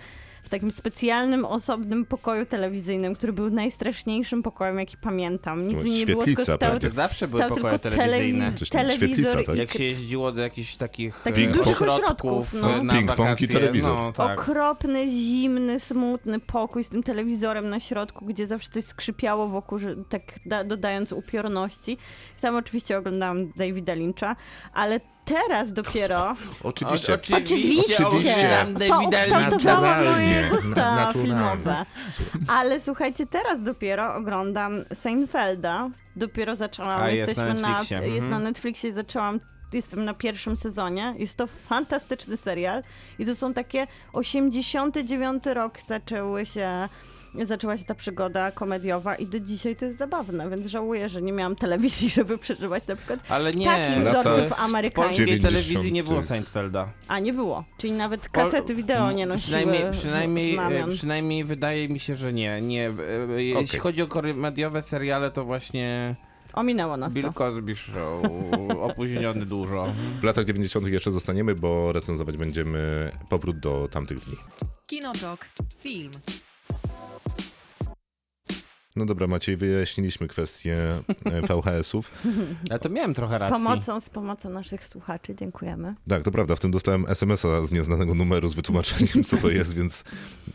takim specjalnym, osobnym pokoju telewizyjnym, który był najstraszniejszym pokojem, jaki pamiętam. Nic nie było, tylko stał, prawie. Zawsze były pokoje tylko telewizyjne. telewiz- telewizor tak? i Jak się jeździło do jakichś takich Takich e, dużych ośrodków no. na wakacje. telewizor. No, tak. Okropny, zimny, smutny pokój z tym telewizorem na środku, gdzie zawsze coś skrzypiało wokół, że tak da, dodając upiorności. Tam oczywiście oglądałam Davida Lyncha, ale teraz dopiero Oczywiście. O- Oczywiście, oglądam to ukształtowało moje gusta na- naturalnie. filmowe. Ale słuchajcie, teraz dopiero oglądam Seinfelda. Dopiero zaczęłam, A, jest jesteśmy na Netflixie, jest mhm. na Netflixie i zaczęłam Jestem na pierwszym sezonie. Jest to fantastyczny serial. I to są takie 89 rok zaczęły się zaczęła się ta przygoda komediowa i do dzisiaj to jest zabawne, więc żałuję, że nie miałam telewizji, żeby przeżywać na przykład Ale nie, takich lata- wzorców w amerykańskich. polskiej 90. telewizji nie było Seinfelda. A nie było. Czyli nawet Pol- kasety wideo nie nosiły Przynajmniej, w- przynajmniej, znamion. e, przynajmniej wydaje mi się, że nie. nie. e, e, Jeśli Okej. chodzi o komediowe seriale, to właśnie Ominęło nas Bill to. Cosby Show, opóźniony dużo. W latach 90. jeszcze zostaniemy, bo recenzować będziemy powrót do tamtych dni. Kinotok. Film. No dobra, Maciej, wyjaśniliśmy kwestię e, VHS-ów. Ale to miałem trochę Z racji. pomocą, z pomocą naszych słuchaczy, dziękujemy. Tak, to prawda, w tym dostałem SMS-a z nieznanego numeru z wytłumaczeniem, co to jest, więc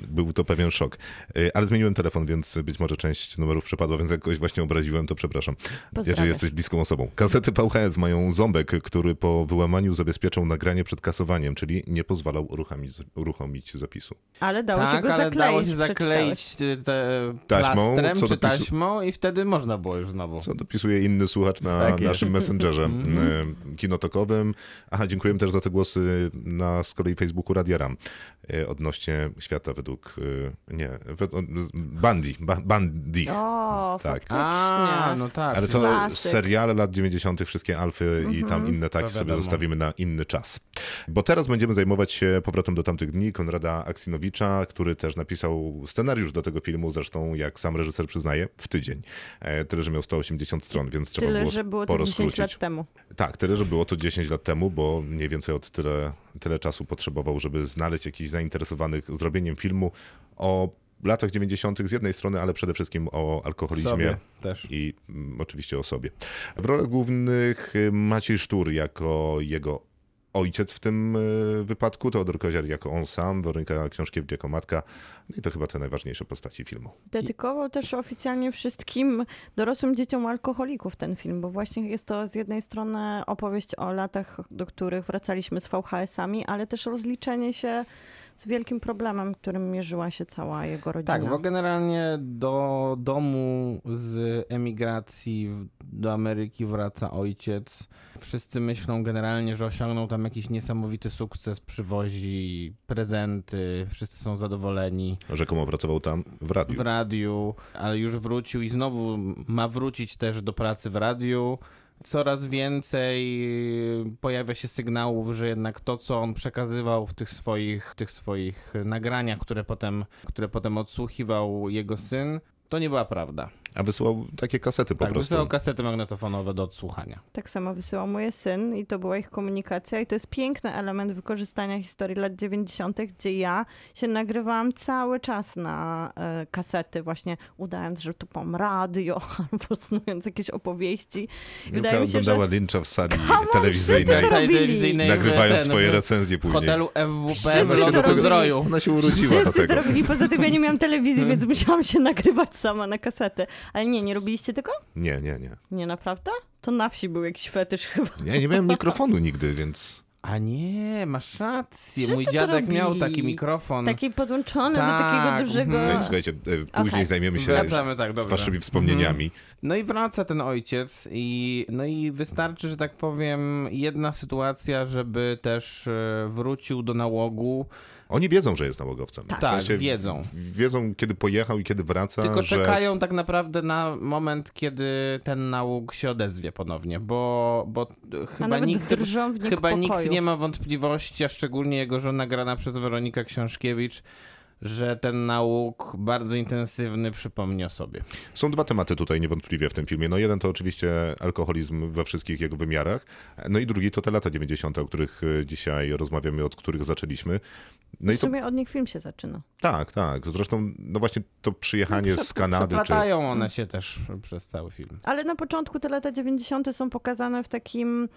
był to pewien szok. E, Ale zmieniłem telefon, więc być może część numerów przepadła, więc jakoś właśnie obraziłem, to przepraszam. Pozdrawiam. Jeżeli jesteś bliską osobą. Kasety VHS mają ząbek, który po wyłamaniu zabezpieczał nagranie przed kasowaniem, czyli nie pozwalał uruchomić, uruchomić zapisu. Ale dało się tak, go ale zakleić. dało się zakleić te Taśmą, plastrem co czy dopisu- taśmą i wtedy można było już znowu. Co dopisuje inny słuchacz na Tak naszym messengerze Mhm. e, kinotokowym. Aha, dziękujemy też za te głosy na z kolei Facebooku Radia Ram e, odnośnie świata według, e, nie, wed, Bandy, ba, Bandy. O, Tak. faktycznie. A, no tak. Ale to Klasyk. seriale lat 90., wszystkie alfy i tam inne tak To sobie zostawimy na inny czas. Bo teraz będziemy zajmować się powrotem do tamtych dni Konrada Aksinowicza, który też napisał scenariusz do tego filmu, zresztą jak sam reżyser przyznaje, w tydzień. E, Tyle, że miał 180 stron, więc trzeba Tyle, było że było to sporo 10 skrócić. lat temu. Tak, tyle, że było to 10 lat temu, bo mniej więcej od tyle, tyle czasu potrzebował, żeby znaleźć jakichś zainteresowanych zrobieniem filmu o latach 90. z jednej strony, ale przede wszystkim o alkoholizmie i mm, oczywiście o sobie. W rolach głównych y, Maciej Sztur jako jego ojciec w tym y, wypadku, Teodor Koziar jako on sam, Weronika Książkiewicz jako matka. No i to chyba te najważniejsze postaci filmu. Dedykował też oficjalnie wszystkim dorosłym dzieciom alkoholików ten film, bo właśnie jest to z jednej strony opowieść o latach, do których wracaliśmy z VHS-ami, ale też rozliczenie się z wielkim problemem, którym mierzyła się cała jego rodzina. Tak, bo generalnie do domu z emigracji w- do Ameryki wraca ojciec. Wszyscy myślą generalnie, że osiągnął tam jakiś niesamowity sukces, przywozi prezenty, wszyscy są zadowoleni Rzekomo pracował tam w radiu. w radiu, ale już wrócił i znowu ma wrócić też do pracy w radiu. Coraz więcej pojawia się sygnałów, że jednak to, co on przekazywał w tych swoich, tych swoich nagraniach, które potem, które potem odsłuchiwał jego syn, to nie była prawda. A wysyłał takie kasety po tak, prostu. wysyłał kasety magnetofonowe do odsłuchania. Tak samo wysyłał mój syn i to była ich komunikacja i to jest piękny element wykorzystania historii lat 90., gdzie ja się nagrywałam cały czas na e, kasety, właśnie udając, że tu mam radio albo snując jakieś opowieści. Wydaje mi się, oglądała że Lyncha w sali telewizyjnej, telewizyjnej w- nagrywając ten, swoje w- recenzje W później. hotelu FWP w to robili. Lotosdroju. Ona się urodziła do Wszyscy tego. to robili, poza tym ja nie miałam telewizji, więc musiałam się nagrywać sama na kasetę. Ale nie, nie robiliście tego? Nie, nie, nie. Nie, naprawdę? To na wsi był jakiś fetysz chyba. Ja nie miałem mikrofonu nigdy, więc... A nie, masz rację. Wszyscy Mój dziadek miał taki mikrofon. Taki podłączony do Tak, takiego dużego... No mhm. i słuchajcie, e, później Okej. zajmiemy się Wracamy, tak, dobrze. waszymi wspomnieniami. No i wraca ten ojciec i no i wystarczy, że tak powiem, jedna sytuacja, żeby też e, wrócił do nałogu. Oni wiedzą, że jest nałogowcem. W Tak, wiedzą. Wiedzą, kiedy pojechał i kiedy wraca, Tylko że... czekają tak naprawdę na moment, kiedy ten nałóg się odezwie ponownie, bo, bo chyba nikt, chyba nikt nie ma wątpliwości, a szczególnie jego żona grana przez Weronikę Książkiewicz, że ten nauk bardzo intensywny przypomni o sobie. Są dwa tematy tutaj niewątpliwie w tym filmie. No jeden to oczywiście alkoholizm we wszystkich jego wymiarach, no i drugi to te lata 90., o których e, dzisiaj rozmawiamy, od których zaczęliśmy. No i w to sumie od nich film się zaczyna. tak, tak. Zresztą no właśnie to przyjechanie Prze- z Kanady czy Przeplatają one się też przez cały film. Ale na początku te lata 90. są pokazane w takim,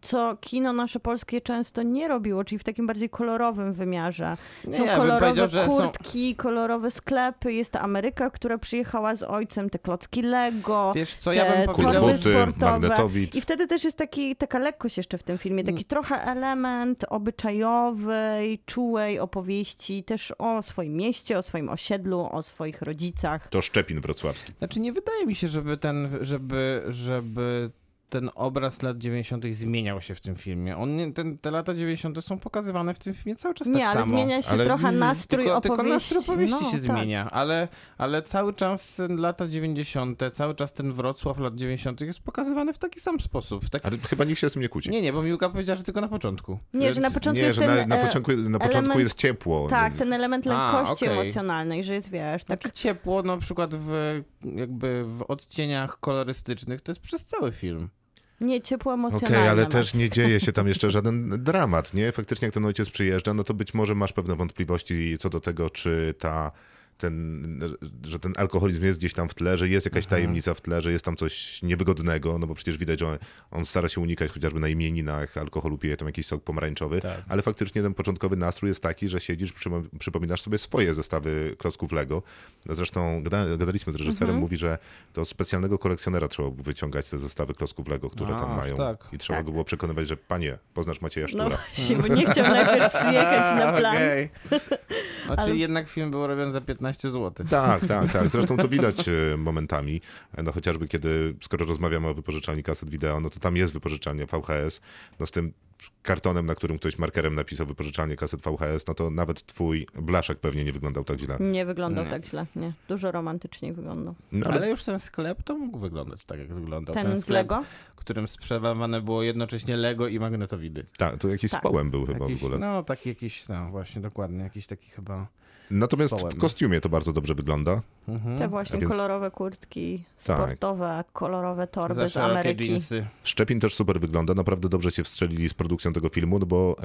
co kino nasze polskie często nie robiło, czyli w takim bardziej kolorowym wymiarze. Nie, Są ja bym kolorowe że są- kurtki, kolorowe sklepy, jest ta Ameryka, która przyjechała z ojcem, te klocki Lego. Wiesz co, ja bym te powiedział... Kulbuty, sportowe. magnetowid. I wtedy też jest taki, taka lekkość jeszcze w tym filmie, taki trochę element obyczajowej, czułej opowieści też o swoim mieście, o swoim osiedlu, o swoich rodzicach. to Szczepin wrocławski. Znaczy nie wydaje mi się, żeby ten, żeby, żeby ten obraz lat 90. zmieniał się w tym filmie. On nie, ten, te lata 90. są pokazywane w tym filmie cały czas Nie, tak ale samo. zmienia się Ale trochę nie, nastrój tylko, tylko opowieści. nastrój opowieści No, się tak. zmienia, ale, ale cały czas lata 90., cały czas ten Wrocław lat 90. jest pokazywany w taki sam sposób. Taki... Ale chyba nikt się z tym nie kłóci. Nie, nie, bo Miłka powiedziała, że tylko na początku. Nie, że na Więc- początku Nie, jest że na, na e, początku, na początku element- jest ciepło. Tak, ten element A, lekkości okej. emocjonalnej, że jest, wiesz, tak... Znaczy ciepło na przykład w, jakby w odcieniach kolorystycznych to jest przez cały film. Nie, ciepło Okej, emocjonalne. ale też nie dzieje się tam jeszcze żaden dramat, nie? Faktycznie jak ten ojciec przyjeżdża, no to być może masz pewne wątpliwości co do tego, czy ta ten, że ten alkoholizm jest gdzieś tam w tle, że jest jakaś tajemnica w tle, że jest tam coś niewygodnego, no bo przecież widać, że on, on stara się unikać chociażby na imieninach alkoholu, pije tam jakiś sok pomarańczowy, Tak. ale faktycznie ten początkowy nastrój jest taki, że siedzisz, przypo- przypominasz sobie swoje zestawy klocków Lego. Zresztą gada, gadaliśmy z reżyserem, Mhm. mówi, że to specjalnego kolekcjonera trzeba było wyciągać te zestawy klocków Lego, które A, tam mają. tak. I trzeba Tak. go było przekonywać, że panie, poznasz Macieja No Sztura. właśnie, bo nie chciał najpierw przyjechać na plan. Okej. Znaczy Ale- jednak film był robiony za 15 zł. Tak, tak, tak. Zresztą to widać e, momentami. E, No chociażby kiedy, skoro rozmawiamy o wypożyczalni kaset wideo, no to tam jest wypożyczalnia VHS. No z tym kartonem, na którym ktoś markerem napisał wypożyczalnię kaset VHS, no to nawet twój blaszek pewnie nie wyglądał tak źle. Nie wyglądał Nie. tak źle, nie. Dużo romantyczniej wyglądał. No, ale Ale już ten sklep to mógł wyglądać tak, jak wyglądał. Ten z sklep, Lego? w którym sprzedawane było jednocześnie Lego i magnetowidy. tak, to jakiś Tak. społem był chyba Jakiś, w ogóle. No, taki jakiś, no właśnie, dokładnie, jakiś taki chyba... Natomiast w kostiumie to bardzo dobrze wygląda. Mhm. Te właśnie więc- kolorowe kurtki, Tak. sportowe, kolorowe torby Za z Ameryki. dżinsy. Szczepin też super wygląda, naprawdę dobrze się wstrzelili z produkcją tego filmu, no bo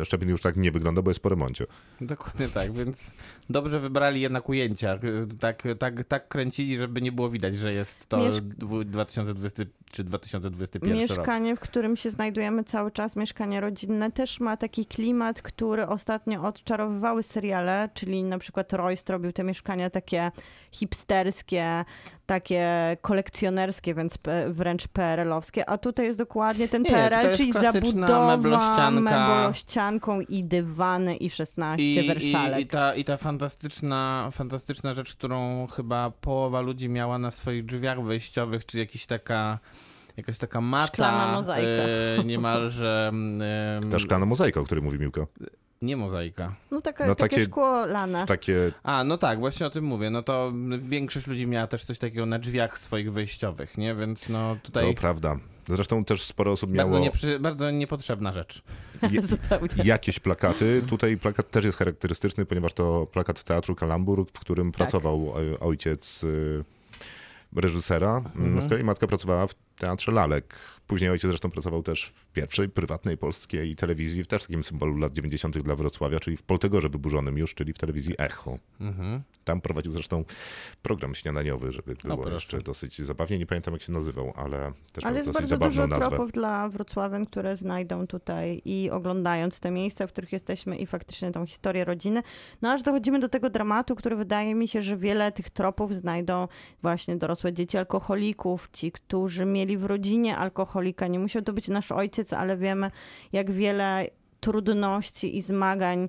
e, Szczepin już tak nie wygląda, bo jest po remoncie. Dokładnie tak, więc dobrze wybrali jednak ujęcia. Tak, tak, tak kręcili, żeby nie było widać, że jest to Miesz- dwu- 2020 czy 2021 rok. Mieszkanie, w którym się znajdujemy cały czas, mieszkanie rodzinne, też ma taki klimat, który ostatnio odczarowywały seriale, czyli na przykład Royce robił te mieszkania takie hipsterskie, takie kolekcjonerskie, więc wręcz PRL-owskie, a tutaj jest dokładnie ten Nie, nie, PRL, jest czyli zabudowa meblościanką i dywany i 16 I, wersalek. i, i, ta, I ta fantastyczna, fantastyczna rzecz, którą chyba połowa ludzi miała na swoich drzwiach wejściowych, czy jakiś taka jakaś taka mata, Szklana mozaika. e, niemalże em, Ta szklana mozaika, o której mówi Miłka. Nie mozaika. No, taka, no takie, takie- szkło lane. Takie A, no tak, właśnie o tym mówię. No to większość ludzi miała też coś takiego na drzwiach swoich wejściowych, nie? Więc no To tutaj prawda. Zresztą też sporo osób miało bardzo, nieprzy, bardzo niepotrzebna rzecz. je, Zupełnie. jakieś plakaty. Tutaj plakat też jest charakterystyczny, ponieważ to plakat Teatru Kalambur, w którym pracował e, ojciec e, reżysera. Z kolei matka pracowała w Teatrze Lalek. Później ojciec zresztą pracował też w pierwszej prywatnej polskiej telewizji, w też takim symbolu lat 90. dla Wrocławia, czyli w Poltegorze wyburzonym już, czyli w telewizji Echo. Mhm. Tam prowadził zresztą program śniadaniowy, żeby było proszę. jeszcze dosyć zabawnie. Nie pamiętam jak się nazywał, ale też Ale miał jest bardzo zabawną dużo nazwę. tropów dla wrocławian, które znajdą tutaj i oglądając te miejsca, w których jesteśmy i faktycznie tą historię rodziny. No aż dochodzimy do tego dramatu, który wydaje mi się, że wiele tych tropów znajdą właśnie dorosłe dzieci alkoholików, ci, którzy mieli w rodzinie alkoholika. Nie musiał to być nasz ojciec, ale wiemy, jak wiele trudności i zmagań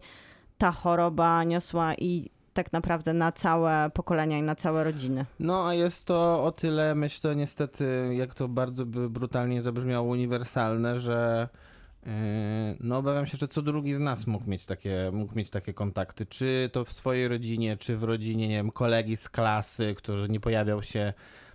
ta choroba niosła i tak naprawdę na całe pokolenia i na całe rodziny. No, a jest to o tyle, myślę, niestety, jak to bardzo by brutalnie zabrzmiało, uniwersalne, że yy, no obawiam się, że co drugi z nas mógł mieć, takie, mógł mieć takie kontakty, czy to w swojej rodzinie, czy w rodzinie, nie wiem, kolegi z klasy, który nie pojawiał się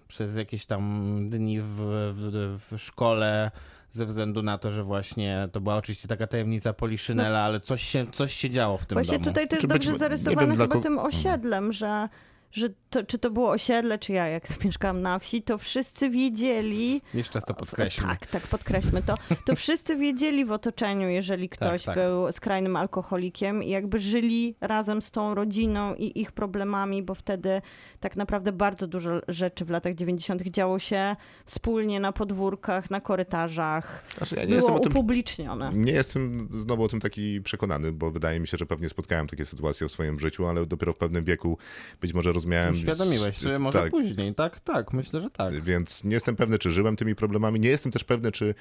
przez jakieś tam dni w, w, w szkole, ze względu na to, że właśnie to była oczywiście taka tajemnica Poliszynela, ale coś się, coś się działo w tym Właśnie domu. tutaj to jest Czy być dobrze zarysowane chyba tym osiedlem, że, że to, czy to było osiedle, czy ja jak mieszkałam na wsi, to wszyscy wiedzieli, Jeszcze raz to podkreślmy. Tak, tak, podkreślmy to. To wszyscy wiedzieli w otoczeniu, jeżeli ktoś tak. był skrajnym alkoholikiem i jakby żyli razem z tą rodziną i ich problemami, bo wtedy tak naprawdę bardzo dużo rzeczy w latach 90. działo się wspólnie na podwórkach, na korytarzach. Znaczy, ja nie Było tym upublicznione. Nie jestem znowu o tym taki przekonany, bo wydaje mi się, że pewnie spotkałem takie sytuacje w swoim życiu, ale dopiero w pewnym wieku być może rozumiałem. Uświadomiłeś sobie może tak, później, tak? Tak, myślę, że tak. Więc nie jestem pewny, czy żyłem tymi problemami. Nie jestem też pewny, czy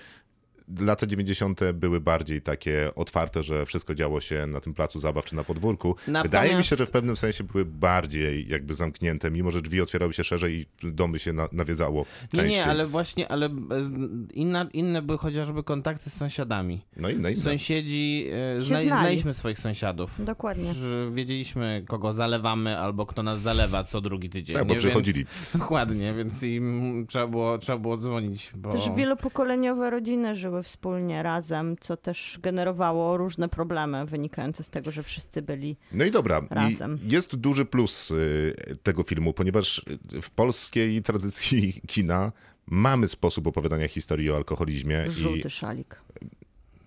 lata 90. były bardziej takie otwarte, że wszystko działo się na tym placu zabaw czy na podwórku. Wydaje mi Natomiast- się, że w pewnym sensie były bardziej jakby zamknięte, mimo że drzwi otwierały się szerzej i domy się na, nawiedzało Nie, częściej. nie, ale właśnie, ale bez- inna, inne były chociażby kontakty z sąsiadami. No i, no i Sąsiedzi, e, zna, znali. znaliśmy swoich sąsiadów. Dokładnie. Że wiedzieliśmy, kogo zalewamy albo kto nas zalewa co drugi tydzień. Tak, bo nie? przychodzili. Więc, dokładnie, więc im trzeba było, trzeba było dzwonić. Bo... Też wielopokoleniowe rodziny żyły wspólnie razem, co też generowało różne problemy wynikające z tego, że wszyscy byli No i dobra, Razem. I jest duży plus y, tego filmu, ponieważ w polskiej tradycji kina mamy sposób opowiadania historii o alkoholizmie. żółty I, szalik.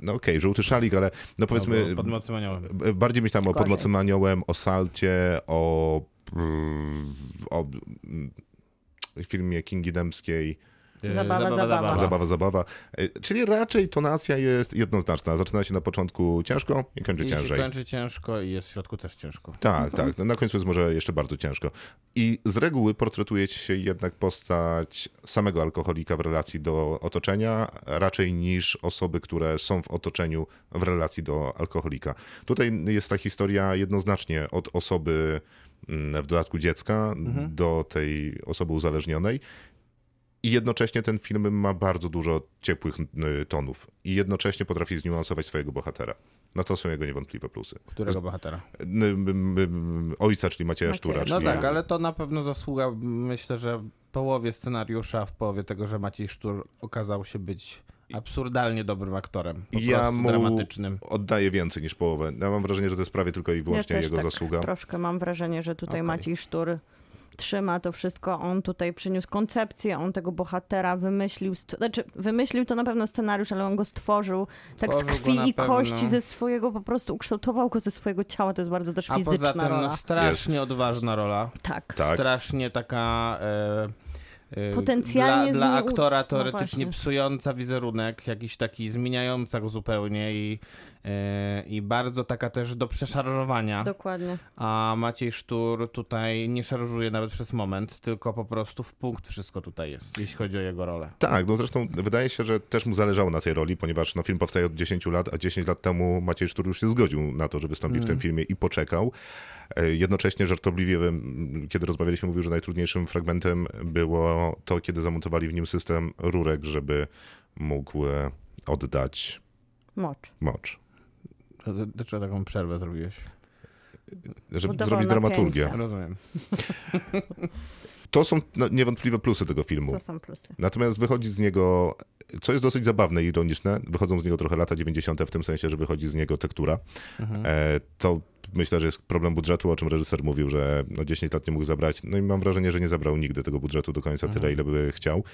no okej, żółty szalik, ale no powiedzmy, Albo Pod mocnym aniołem. bardziej myślałem o Gorzej. Podmocnym Aniołem, o Salcie, o, o mm, filmie Kingi Dębskiej. E, Zabawa, zabawa. Zabawa, zabawa. Y, Czyli raczej tonacja jest jednoznaczna. Zaczyna się na początku ciężko i kończy I ciężej. kończy ciężko i jest w środku też ciężko. Tak, tak. No, na końcu jest może jeszcze bardzo ciężko. I z reguły portretuje się jednak postać samego alkoholika w relacji do otoczenia, raczej niż osoby, które są w otoczeniu w relacji do alkoholika. Tutaj jest ta historia jednoznacznie od osoby, mm, w dodatku dziecka, do tej osoby uzależnionej. I jednocześnie ten film ma bardzo dużo ciepłych y, tonów. I jednocześnie potrafi zniuansować swojego bohatera. No to są jego niewątpliwe plusy. Którego bohatera? Ojca, czyli Macieja Macieja. Sztura. No czyli... tak, ale to na pewno zasługa, myślę, że w połowie scenariusza, w połowie tego, że Maciej Sztur okazał się być absurdalnie dobrym aktorem. Po ja mu dramatycznym. oddaję więcej niż połowę. Ja mam wrażenie, że to jest prawie tylko i wyłącznie też jego tak zasługa. Troszkę mam wrażenie, że tutaj Okej. Maciej Sztur trzyma to wszystko. On tutaj przyniósł koncepcję, on tego bohatera wymyślił. Znaczy, wymyślił to na pewno scenariusz, ale on go stworzył tak z Stworzył krwi i pewno. kości ze swojego, po prostu ukształtował go ze swojego ciała. To jest bardzo też A fizyczna poza tym rola. no, strasznie odważna rola. Tak. Tak. Strasznie taka... E, e, Potencjalnie dla, dla aktora no teoretycznie właśnie. psująca wizerunek, jakiś taki zmieniająca go zupełnie i, i bardzo taka też do przeszarżowania. Dokładnie. A Maciej Sztur tutaj nie szarżuje nawet przez moment, tylko po prostu w punkt wszystko tutaj jest, jeśli chodzi o jego rolę. Tak, no zresztą wydaje się, że też mu zależało na tej roli, ponieważ no, film powstaje od 10 lat, a 10 lat temu Maciej Sztur już się zgodził na to, że wystąpi w tym filmie i poczekał. E, Jednocześnie żartobliwie, kiedy rozmawialiśmy, mówił, że najtrudniejszym fragmentem było to, kiedy zamontowali w nim system rurek, żeby mógł e, oddać Mocz. mocz. Dlaczego taką przerwę zrobiłeś? Żeby zrobić dramaturgię. Rozumiem. To są no, niewątpliwe plusy tego filmu. To są plusy. Natomiast wychodzi z niego, co jest dosyć zabawne i ironiczne, wychodzą z niego trochę lata 90. w tym sensie, że wychodzi z niego tektura. E, to myślę, że jest problem budżetu, o czym reżyser mówił, że no 10 lat nie mógł zabrać. No i mam wrażenie, że nie zabrał nigdy tego budżetu do końca tyle, ile by chciał.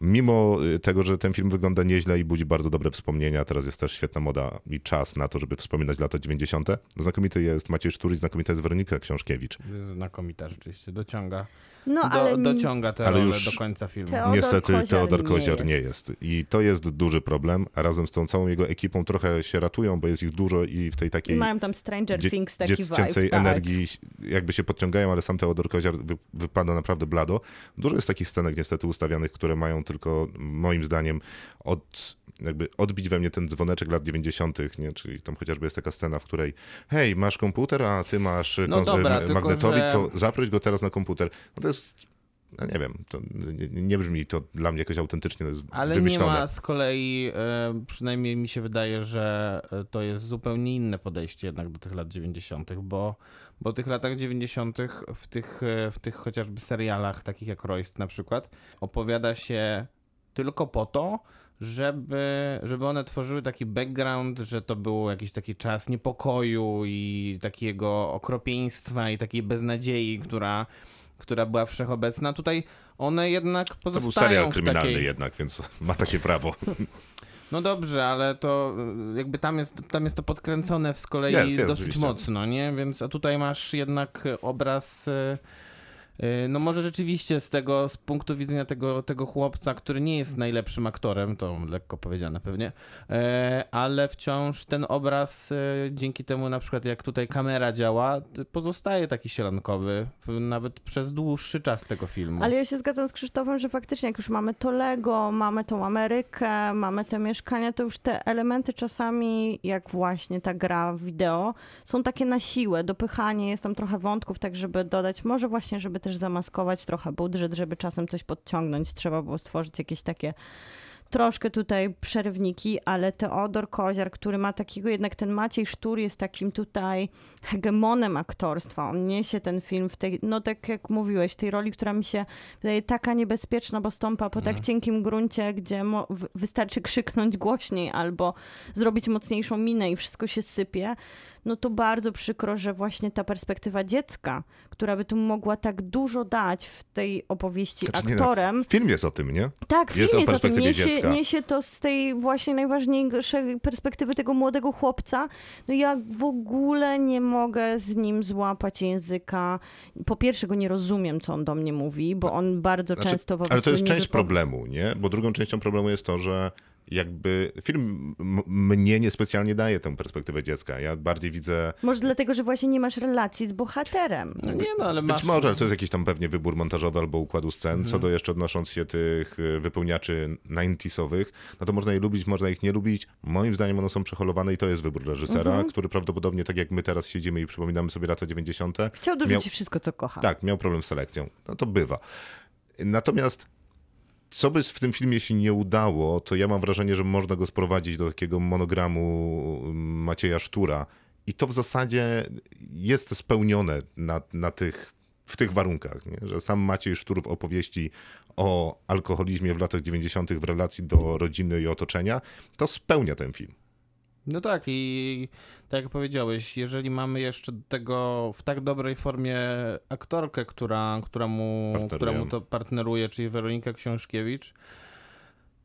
Mimo y, tego, że ten film wygląda nieźle i budzi bardzo dobre wspomnienia, teraz jest też świetna moda i czas na to, żeby wspominać lata 90. Znakomity jest Maciej Sztur i znakomita jest Weronika Książkiewicz. Znakomita rzeczywiście, dociąga, No do, ale dociąga tę ale już do końca filmu. Teodor Niestety Koziar Teodor nie Koziar nie jest. jest. I to jest duży problem. A razem z tą całą jego ekipą trochę się ratują, bo jest ich dużo i w tej i takiej mają tam Stranger dzie- Things taki dziecięcej vibe. Tak. energii jakby się podciągają, ale sam Teodor Koziar wy, wypada naprawdę blado. Dużo jest takich scenek niestety ustawianych, które mają tylko moim zdaniem od, jakby odbić we mnie ten dzwoneczek lat 90., nie? czyli tam chociażby jest taka scena, w której hej, masz komputer, a ty masz No dobra, e, magnetowid, że- to zaproś go teraz na komputer. No to jest no nie wiem, to nie, nie brzmi to dla mnie jakoś autentycznie, Ale wymyślone. nie ma z kolei, e, przynajmniej mi się wydaje, że e, to jest zupełnie inne podejście jednak do tych lat 90., bo, bo w tych latach 90., w tych, w tych chociażby serialach, takich jak Royst na przykład, opowiada się tylko po to, żeby, żeby one tworzyły taki background, że to był jakiś taki czas niepokoju i takiego okropieństwa i takiej beznadziei, która, która była wszechobecna. Tutaj one jednak To był pozostają serial kryminalny takiej... jednak, więc ma takie prawo. No dobrze, ale to y, jakby tam jest, tam jest to podkręcone z kolei Jest, jest, dosyć oczywiście. mocno, nie? Więc a tutaj masz jednak y, obraz. Y, No może rzeczywiście z tego, z punktu widzenia tego, tego chłopca, który nie jest najlepszym aktorem, to lekko powiedziane pewnie, e, ale wciąż ten obraz e, dzięki temu na przykład jak tutaj kamera działa, pozostaje taki sielankowy nawet przez dłuższy czas tego filmu. Ale ja się zgadzam z Krzysztofem, że faktycznie jak już mamy to Lego, mamy tą Amerykę, mamy te mieszkania, to już te elementy czasami, jak właśnie ta gra wideo, są takie na siłę, dopychanie, jest tam trochę wątków, tak żeby dodać, może właśnie, żeby też zamaskować trochę budżet, żeby czasem coś podciągnąć, trzeba było stworzyć jakieś takie troszkę tutaj przerywniki, ale Teodor Koziar, który ma takiego, jednak ten Maciej Sztur jest takim tutaj hegemonem aktorstwa. On niesie ten film w tej, no tak jak mówiłeś, tej roli, która mi się wydaje taka niebezpieczna, bo stąpa po tak cienkim gruncie, gdzie wystarczy krzyknąć głośniej albo zrobić mocniejszą minę i wszystko się sypie. No to bardzo przykro, że właśnie ta perspektywa dziecka, która by tu mogła tak dużo dać w tej opowieści Znaczy, nie, no, aktorem, Film jest o tym, nie? tak, Jest film o jest o tym. perspektywie Niesie, dziecka. niesie to z tej właśnie najważniejszej perspektywy tego młodego chłopca. No ja w ogóle nie mogę z nim złapać języka. Po pierwsze go nie rozumiem, co on do mnie mówi, bo on bardzo Znaczy, często po ale to jest nie część problemu, nie? Bo drugą częścią problemu jest to, że jakby film mnie niespecjalnie daje tę perspektywę dziecka. Ja bardziej widzę Może dlatego, że właśnie nie masz relacji z bohaterem. No nie no, ale masz... Być może, ale to jest jakiś tam pewnie wybór montażowy albo układu scen. Mhm. Co do jeszcze odnosząc się tych y, wypełniaczy 90sowych, no to można je lubić, można ich nie lubić. Moim zdaniem one są przeholowane i to jest wybór reżysera, Mhm. który prawdopodobnie, tak jak my teraz siedzimy i przypominamy sobie lata 90. Chciał dorzucić Miał- wszystko, co kocha. Tak, miał problem z selekcją. No to bywa. Natomiast co by w tym filmie się nie udało, to ja mam wrażenie, że można go sprowadzić do takiego monogramu Macieja Sztura i to w zasadzie jest spełnione na, na tych, w tych warunkach, nie? że sam Maciej Sztur w opowieści o alkoholizmie w latach 90. w relacji do rodziny i otoczenia, to spełnia ten film. No tak i tak jak powiedziałeś, jeżeli mamy jeszcze do tego w tak dobrej formie aktorkę, która, która, mu, która mu to partneruje, czyli Weronika Książkiewicz,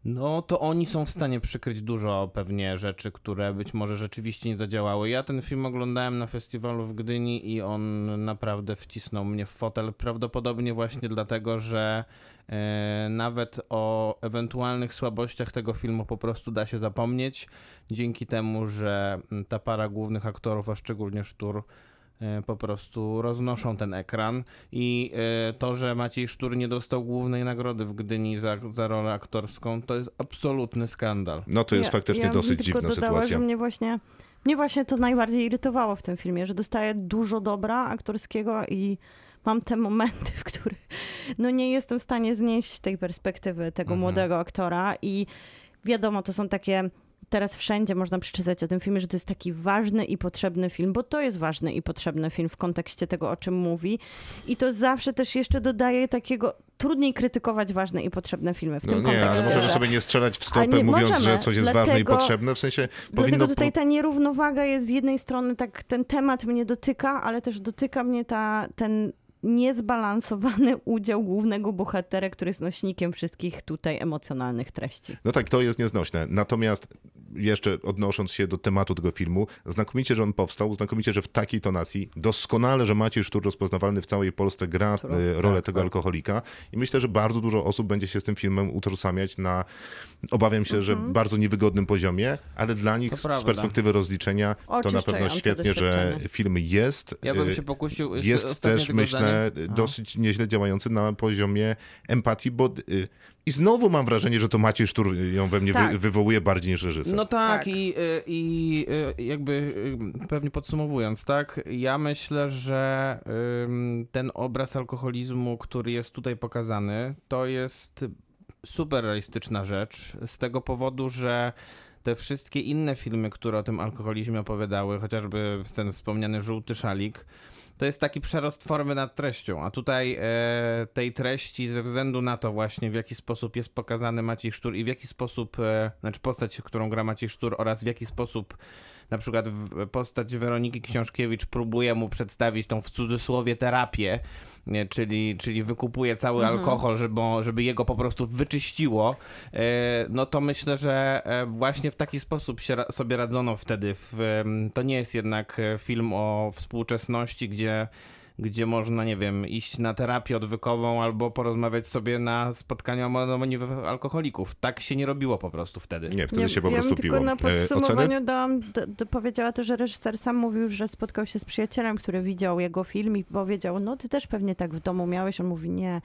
no to oni są w stanie przykryć dużo pewnie rzeczy, które być może rzeczywiście nie zadziałały. Ja ten film oglądałem na festiwalu w Gdyni i on naprawdę wcisnął mnie w fotel. Prawdopodobnie właśnie dlatego, że e, nawet o ewentualnych słabościach tego filmu po prostu da się zapomnieć. Dzięki temu, że ta para głównych aktorów, a szczególnie Sztur, po prostu roznoszą ten ekran i e, to, że Maciej Sztur nie dostał głównej nagrody w Gdyni za, za rolę aktorską, to jest absolutny skandal. No to jest Ja- faktycznie ja bym dosyć tylko dziwna dodała, sytuacja. Że mnie właśnie, mnie właśnie to najbardziej irytowało w tym filmie, że dostaję dużo dobra aktorskiego i mam te momenty, w których no nie jestem w stanie znieść tej perspektywy tego Mhm. młodego aktora i wiadomo, to są takie teraz wszędzie można przeczytać o tym filmie, że to jest taki ważny i potrzebny film, bo to jest ważny i potrzebny film w kontekście tego, o czym mówi. I to zawsze też jeszcze dodaje takiego, trudniej krytykować ważne i potrzebne filmy w No tym nie, ale kontekście. możemy że- sobie nie strzelać w stopę, nie mówiąc, możemy, że coś jest ważne i dlatego- potrzebne. W sensie powinno... Dlatego tutaj ta nierównowaga jest z jednej strony, tak ten temat mnie dotyka, ale też dotyka mnie ta, ten niezbalansowany udział głównego bohatera, który jest nośnikiem wszystkich tutaj emocjonalnych treści. No tak, to jest nieznośne. Natomiast jeszcze odnosząc się do tematu tego filmu, znakomicie, że on powstał, znakomicie, że w takiej tonacji, doskonale, że Maciej Sztur rozpoznawalny w całej Polsce gra e, rolę tak, tego tak. alkoholika i myślę, że bardzo dużo osób będzie się z tym filmem utożsamiać na, obawiam się, że bardzo niewygodnym poziomie, ale dla nich To z prawda. perspektywy rozliczenia to na pewno świetnie, że film jest. Ja bym e, się pokusił... jest też, myślę, zdanie. Dosyć nieźle działający na poziomie empatii, bo y, i znowu mam wrażenie, że to Maciej Sztur ją we mnie Tak. wy, wywołuje bardziej niż reżyser. No tak, Tak. i, y, i y, jakby y, pewnie podsumowując, tak, ja myślę, że ten obraz alkoholizmu, który jest tutaj pokazany, to jest super realistyczna rzecz z tego powodu, że te wszystkie inne filmy, które o tym alkoholizmie opowiadały, chociażby ten wspomniany Żółty Szalik, to jest taki przerost formy nad treścią, a tutaj e, tej treści ze względu na to właśnie w jaki sposób jest pokazany Maciej Sztur i w jaki sposób, e, znaczy postać, którą gra Maciej Sztur oraz w jaki sposób na przykład postać Weroniki Książkiewicz próbuje mu przedstawić tą w cudzysłowie terapię, czyli, czyli wykupuje cały alkohol, żeby, żeby jego po prostu wyczyściło, e, no to myślę, że e, właśnie w taki sposób się sobie radzono wtedy. To nie jest jednak e, film o współczesności, gdzie gdzie można, nie wiem, iść na terapię odwykową albo porozmawiać sobie na spotkaniu anonimowych alkoholików. Tak się nie robiło po prostu wtedy. Nie, wtedy Ja- się po ja prostu piło. tylko na E, podsumowaniu dałam, d- d- powiedziała to, że reżyser sam mówił, że spotkał się z przyjacielem, który widział jego film i powiedział, no ty też pewnie tak w domu miałeś. On mówi, nie,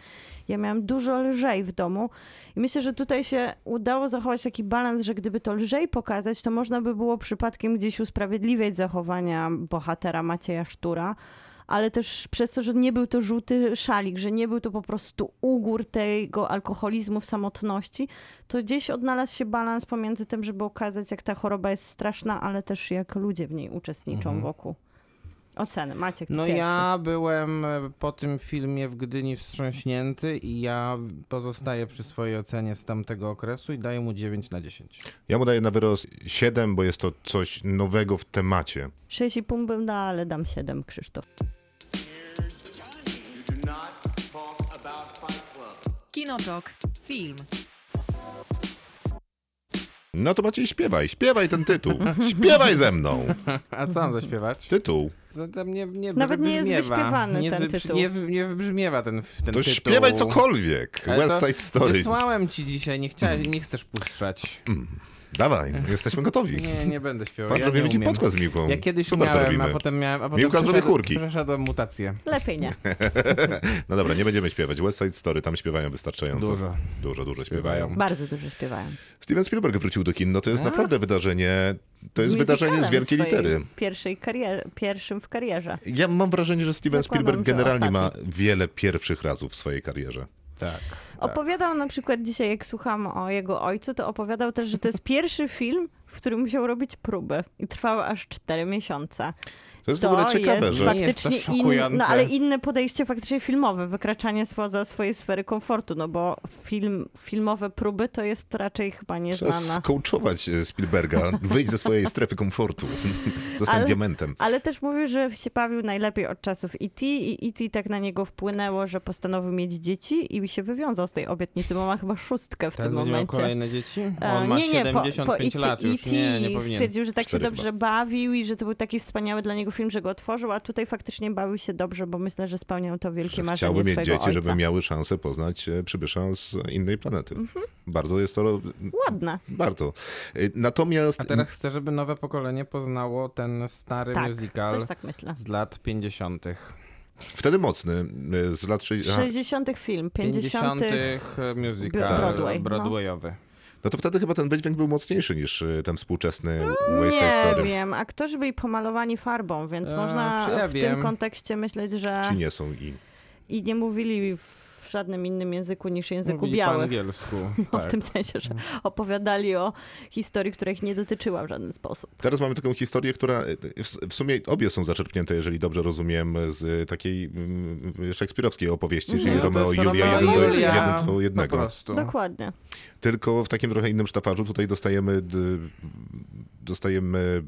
ja miałam dużo lżej w domu. I myślę, że tutaj się udało zachować taki balans, że gdyby to lżej pokazać, to można by było przypadkiem gdzieś usprawiedliwiać zachowania bohatera Macieja Sztura. Ale też przez to, że nie był to żółty szalik, że nie był to po prostu ugór tego alkoholizmu w samotności, to gdzieś odnalazł się balans pomiędzy tym, żeby okazać, jak ta choroba jest straszna, ale też jak ludzie w niej uczestniczą wokół. Oceny. Maciek, No pierwszy. ja byłem e, po tym filmie w Gdyni wstrząśnięty i ja pozostaję przy swojej ocenie z tamtego okresu i daję mu 9 na 10. Ja mu daję na wyrost 7, bo jest to coś nowego w temacie. 6,5 bym dała, ale dam 7, Krzysztof. Kinotok. Film. No to Maciej, śpiewaj, śpiewaj ten tytuł. Śpiewaj ze mną. A co mam zaśpiewać? Tytuł. Zatem nie, nie Nawet nie jest wyśpiewany nie ten tytuł. Nie, nie wybrzmiewa ten, ten To tytuł. śpiewaj cokolwiek. Ale West Side Story. Wysłałem ci dzisiaj, nie, chciałem, nie chcesz puszczać. Dawaj, jesteśmy gotowi. Nie, nie będę śpiewał. Patrz, ja robimy ci podcast z Miłką. Ja kiedyś Super to miałem, robimy. a potem miałem. A potem Miłka zrobi chórki. Przeszedłem mutację. Lepiej nie. No dobra, nie będziemy śpiewać. West Side Story, tam śpiewają wystarczająco. Dużo. Dużo, dużo śpiewają. Bardzo dużo śpiewają. Steven Spielberg wrócił do kin. No to jest A? naprawdę wydarzenie. To jest Z wydarzenie z wielkiej litery. Pierwszej karierze, pierwszym w karierze. Ja mam wrażenie, że Steven Zakładam, Spielberg generalnie ma wiele pierwszych razów w swojej karierze. Tak. Opowiadał na przykład dzisiaj, jak słucham o jego ojcu, to opowiadał też, że to jest pierwszy film, w którym musiał robić próby i trwały aż 4 miesiące. To jest To w ogóle ciekawe, jest że... jest faktycznie inne, szokujące. no ale inne podejście faktycznie filmowe, wykraczanie spoza swojej sfery komfortu, no bo film, filmowe próby to jest raczej chyba Trzeba nieznana. skołczować e, Spielberga, wyjść ze swojej strefy komfortu, zostać Ale- diamentem. Ale też mówił, że się bawił najlepiej od czasów E.T. i E.T. tak na niego wpłynęło, że postanowił mieć dzieci i się wywiązał z tej obietnicy, bo ma chyba szóstkę w Teraz tym momencie. kolejne dzieci? E, On ma nie, nie, po, 75 po lat już. E.T. Nie, nie powinien. stwierdził, że tak się Cztery dobrze chyba. bawił i że to był taki wspaniały dla niego film, że go otworzył, a tutaj faktycznie bawił się dobrze, bo myślę, że spełniał to wielkie Że marzenie chciałby mieć dzieci, ojca. żeby miały szansę poznać e, przybysza z innej planety. Bardzo jest to... Ładne. Bardzo. E, Natomiast... A teraz chcę, żeby nowe pokolenie poznało ten stary Tak, musical tak myślę. z lat 50. Wtedy mocny, e, z lat 60. 60. film, 50. 50. musical Broadway, no. broadwayowy. No to wtedy chyba ten wydźwięk był mocniejszy niż e, ten współczesny West Side Nie Story. wiem, aktorzy byli pomalowani farbą, więc A, można ja w wiem. tym kontekście myśleć, że Ci nie są i... i nie mówili w żadnym innym języku niż języku Mówili po białych. angielsku. No, tak. W tym sensie, że opowiadali o historii, która ich nie dotyczyła w żaden sposób. Teraz mamy taką historię, która e, w- w sumie obie są zaczerpnięte, jeżeli dobrze rozumiem, z takiej mm, szekspirowskiej opowieści, czyli No to Romeo i Julia, jeden, Julia jeden do Po jednego. Dokładnie. Tylko w takim trochę innym sztafarzu tutaj dostajemy d, dostajemy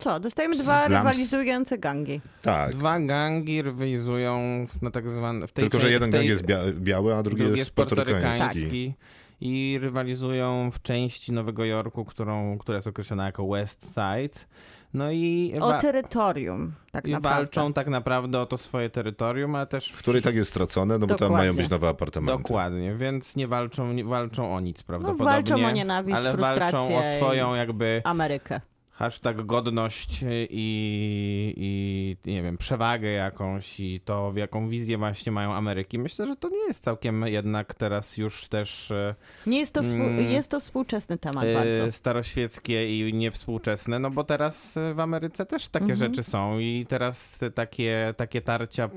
Co? Dostajemy dwa Slums. rywalizujące gangi. tak, Dwa gangi rywalizują w- na tak zwane... W tej tylko że jeden tej, gang jest bia, biały, a drugi, drugi jest jest portorykański. portorykański. I rywalizują w części Nowego Jorku, którą, która jest określona jako West Side. No i, O terytorium, tak i naprawdę. walczą tak naprawdę o to swoje terytorium, ale też... W której tak jest stracone, no bo tam Dokładnie. mają być nowe apartamenty. Dokładnie, więc nie walczą, nie walczą o nic No, prawdopodobnie. walczą o nienawiść, ale frustrację walczą o swoją jakby Amerykę. Hashtag godność i, i nie wiem, przewagę jakąś i to, w jaką wizję właśnie mają Ameryki. Myślę, że to nie jest całkiem jednak teraz już też e, Nie jest to, współ... Mm. jest to współczesny temat e, bardzo. staroświeckie i niewspółczesne, no bo teraz w Ameryce też takie Mhm. rzeczy są i teraz takie, takie tarcia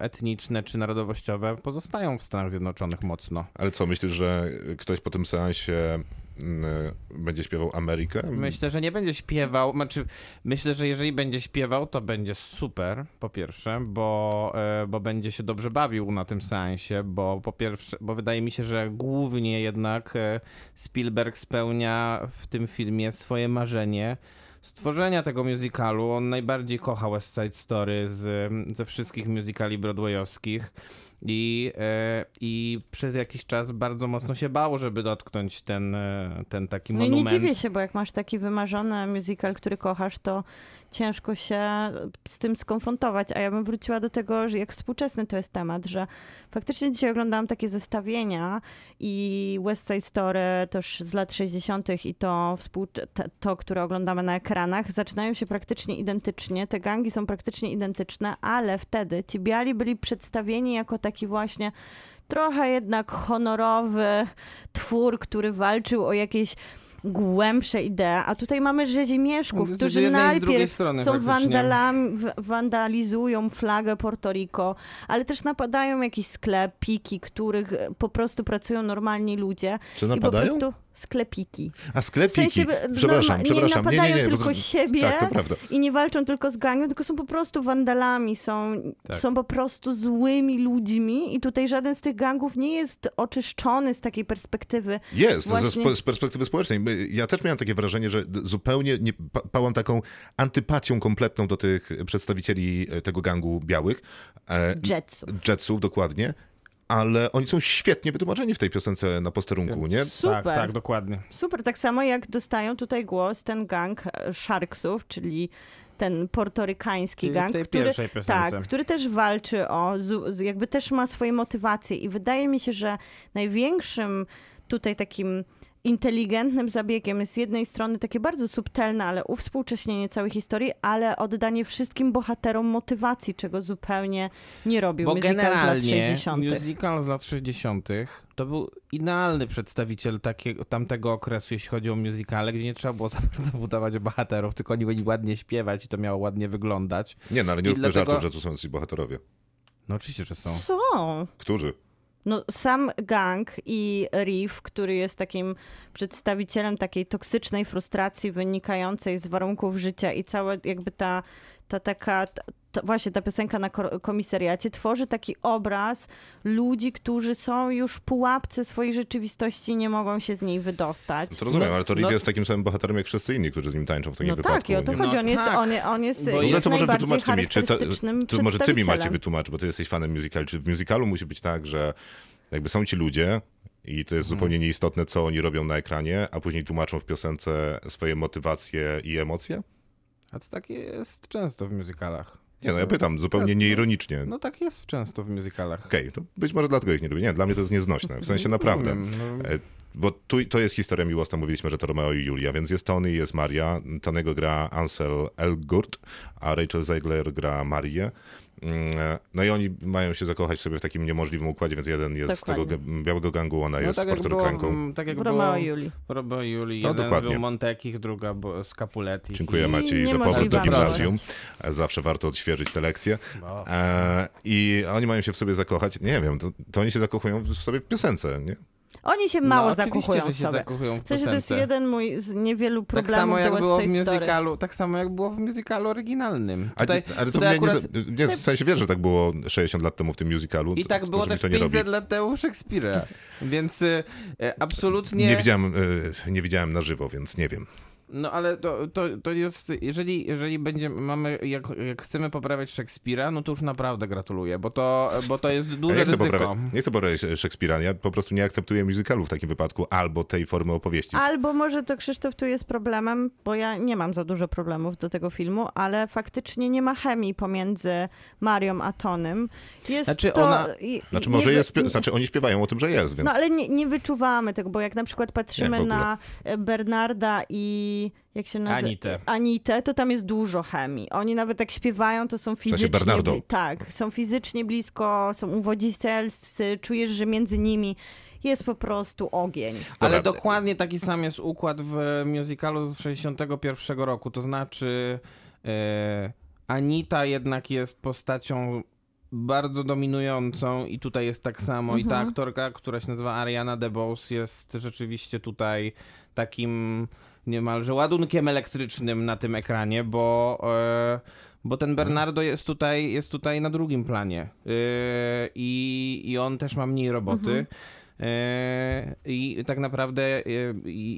etniczne czy narodowościowe pozostają w Stanach Zjednoczonych mocno. Ale co, myślisz, że ktoś po tym seansie będzie śpiewał Amerykę. Myślę, że nie będzie śpiewał. Znaczy, myślę, że jeżeli będzie śpiewał, to będzie super, po pierwsze, bo, e, bo będzie się dobrze bawił na tym seansie, bo po pierwsze, bo wydaje mi się, że głównie jednak e, Spielberg spełnia w tym filmie swoje marzenie stworzenia tego musicalu. On najbardziej kocha West Side Story z, ze wszystkich musicali broadwayowskich. I, e, I przez jakiś czas bardzo mocno się bał, żeby dotknąć ten, e, ten taki No i monument. nie dziwię się, bo jak masz taki wymarzony musical, który kochasz, to ciężko się z tym skonfrontować. A ja bym wróciła do tego, że jak współczesny to jest temat, że faktycznie dzisiaj oglądałam takie zestawienia i West Side Story też z lat 60. i to, to, które oglądamy na ekranach, zaczynają się praktycznie identycznie. Te gangi są praktycznie identyczne, ale wtedy ci biali byli przedstawieni jako taki właśnie trochę jednak honorowy twór, który walczył o jakieś głębsze idee, a tutaj mamy rzezimieszków, Z którzy najpierw strony są wandalami, wandalizują flagę Porto Rico, ale też napadają jakiś sklep, piki, których po prostu pracują normalni ludzie. Czy I po napadają? prostu sklepiki. A W sklepiki. sensie, e, przepraszam, norma- przepraszam. nie napadają bo tylko to- siebie Tak, i nie walczą tylko z gangiem, tylko są po prostu wandalami, są, Tak. są po prostu złymi ludźmi i tutaj żaden z tych gangów nie jest oczyszczony z takiej perspektywy. Jest, Właśnie- z perspektywy społecznej. Ja też miałem takie wrażenie, że zupełnie nie, pa, pałam taką antypatią kompletną do tych przedstawicieli e, tego gangu białych. E, Jetsów. Jetsów, dokładnie. Ale oni są świetnie wytłumaczeni w tej piosence na posterunku, nie? Super. Tak, tak, dokładnie. Super, tak samo jak dostają tutaj głos ten gang Sharksów, czyli ten portorykański Czyli w gang, tej który, pierwszej piosence. tak, który też walczy o, jakby też ma swoje motywacje i wydaje mi się, że największym tutaj takim inteligentnym zabiegiem jest z jednej strony takie bardzo subtelne, ale uwspółcześnienie całej historii, ale oddanie wszystkim bohaterom motywacji, czego zupełnie nie robił Bo musical z lat generalnie 60. musical z lat 60. to był idealny przedstawiciel takiego, tamtego okresu, jeśli chodzi o musicale, gdzie nie trzeba było za bardzo budować bohaterów, tylko oni byli ładnie śpiewać i to miało ładnie wyglądać. Nie, no ale nie róbmy dlatego- żartów, że tu są ci bohaterowie. No oczywiście, że są. Są. Którzy? No, sam gang i Reef, który jest takim przedstawicielem takiej toksycznej frustracji wynikającej z warunków życia i cała jakby ta, ta taka, ta, ta, właśnie ta piosenka na ko- komisariacie tworzy taki obraz ludzi, którzy są już w pułapce swojej rzeczywistości i nie mogą się z niej wydostać. To rozumiem, No, ale to Rick no- jest takim samym bohaterem jak wszyscy inni, którzy z nim tańczą w takim No wypadku. tak, i o to chodzi. No On jest, tak. on, on jest, Bo jest to może mi, czy to, to może ty mi macie wytłumaczyć, bo ty jesteś fanem musicali. Czy w musicalu musi być tak, że jakby są ci ludzie i to jest Mhm. zupełnie nieistotne, co oni robią na ekranie, a później tłumaczą w piosence swoje motywacje i emocje? A to tak jest często w musicalach. Nie, no ja pytam zupełnie nieironicznie. No tak jest często w musicalach. Okej, to być może dlatego ich nie lubię. Nie, dla mnie to jest nieznośne. W sensie naprawdę. No. E, Bo tu, to jest historia miłosna, mówiliśmy, że to Romeo i Julia, więc jest Tony i jest Maria. Tonego gra Ansel Elgort, a Rachel Zegler gra Marię. Mm, e, No i oni mają się zakochać sobie w takim niemożliwym układzie, więc jeden jest z tego Dokładnie. białego gangu, ona No jest tak w, tak jak Romeo i Julii. Romeo i Julii. No, Jeden dokładnie. był Montekich, druga Scapuletti. Dziękuję I Maciej za powrót do gimnazjum. miłość. E, Zawsze warto odświeżyć te lekcje. O. E, I oni mają się w sobie zakochać. Nie wiem, to, to oni się zakochują w sobie w piosence, nie? Oni się mało no, oczywiście, zakochują że w się sobie. zakochują w W sensie to jest jeden mój z niewielu Tak problemów samo do jak było w musicalu, tak samo jak było w musicalu oryginalnym. A, Tutaj, ale to mnie akurat... nie, nie, w sensie wiesz, że tak było 60 lat temu w tym musicalu. I tak było też to nie robi. 500 lat temu w Szekspira. Więc y, y, absolutnie... Nie widziałem, e, nie widziałem na żywo, więc nie wiem. No ale to, to, to jest, jeżeli, jeżeli będziemy, mamy, jak, jak chcemy poprawiać Szekspira, no to już naprawdę gratuluję, bo to, bo to jest Ja duże nie, chcę ryzyko. poprawiać, nie chcę poprawiać Szekspira, ja po prostu nie akceptuję musicalu w takim wypadku, albo tej formy opowieści. Albo może to Krzysztof tu jest problemem, bo ja nie mam za dużo problemów do tego filmu, ale faktycznie nie ma chemii pomiędzy Marią a Tonym. Jest Znaczy to... ona- i- Znaczy nie może wy- jest, znaczy oni śpiewają o tym, że jest, więc No ale nie, nie wyczuwamy tego, bo jak na przykład Nie, patrzymy ogóle. na e, Bernarda i jak się nazywa? Anitę. Anitę, to tam jest dużo chemii. Oni nawet jak śpiewają, to są fizycznie... Bernardo. bli- tak, są fizycznie blisko, są uwodzicielscy, czujesz, że między nimi jest po prostu ogień. Ale Dobra. dokładnie taki sam jest układ w musicalu z 61 roku, to znaczy e, Anita jednak jest postacią bardzo dominującą i tutaj jest tak samo. I ta Mhm. aktorka, która się nazywa Ariana DeBose jest rzeczywiście tutaj takim niemalże ładunkiem elektrycznym na tym ekranie, bo, e, bo ten Bernardo jest tutaj, jest tutaj na drugim planie e, i, i on też ma mniej roboty. E, I tak naprawdę e,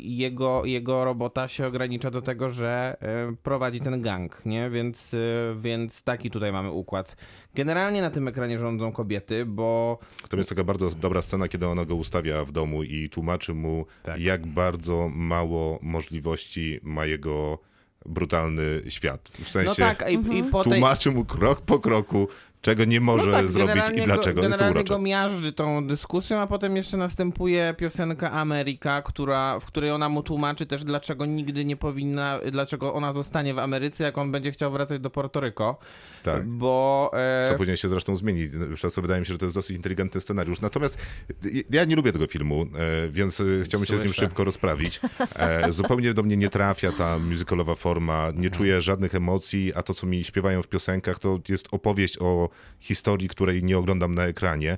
jego, jego robota się ogranicza do tego, że e, prowadzi ten gang, nie? Więc, e, więc taki tutaj mamy układ. Generalnie na tym ekranie rządzą kobiety, bo To jest taka bardzo dobra scena, kiedy ona go ustawia w domu i tłumaczy mu, Tak. jak bardzo mało możliwości ma jego brutalny świat. W no sensie tak, i, i po tej... tłumaczy mu krok po kroku, czego nie może no tak, zrobić i dlaczego. Go, generalnie go miażdży tą dyskusją, a potem jeszcze następuje piosenka Ameryka, która, w której ona mu tłumaczy też, dlaczego nigdy nie powinna, dlaczego ona zostanie w Ameryce, jak on będzie chciał wracać do Portoryko. Tak. Bo... E, Co później się zresztą zmieni. Już raz wydaje mi się, że to jest dosyć inteligentny scenariusz. Natomiast ja nie lubię tego filmu, e, więc e, chciałbym się z nim szybko rozprawić. E, Zupełnie do mnie nie trafia ta musicalowa forma, nie czuję żadnych emocji, a to, co mi śpiewają w piosenkach, to jest opowieść o historii, której nie oglądam na ekranie,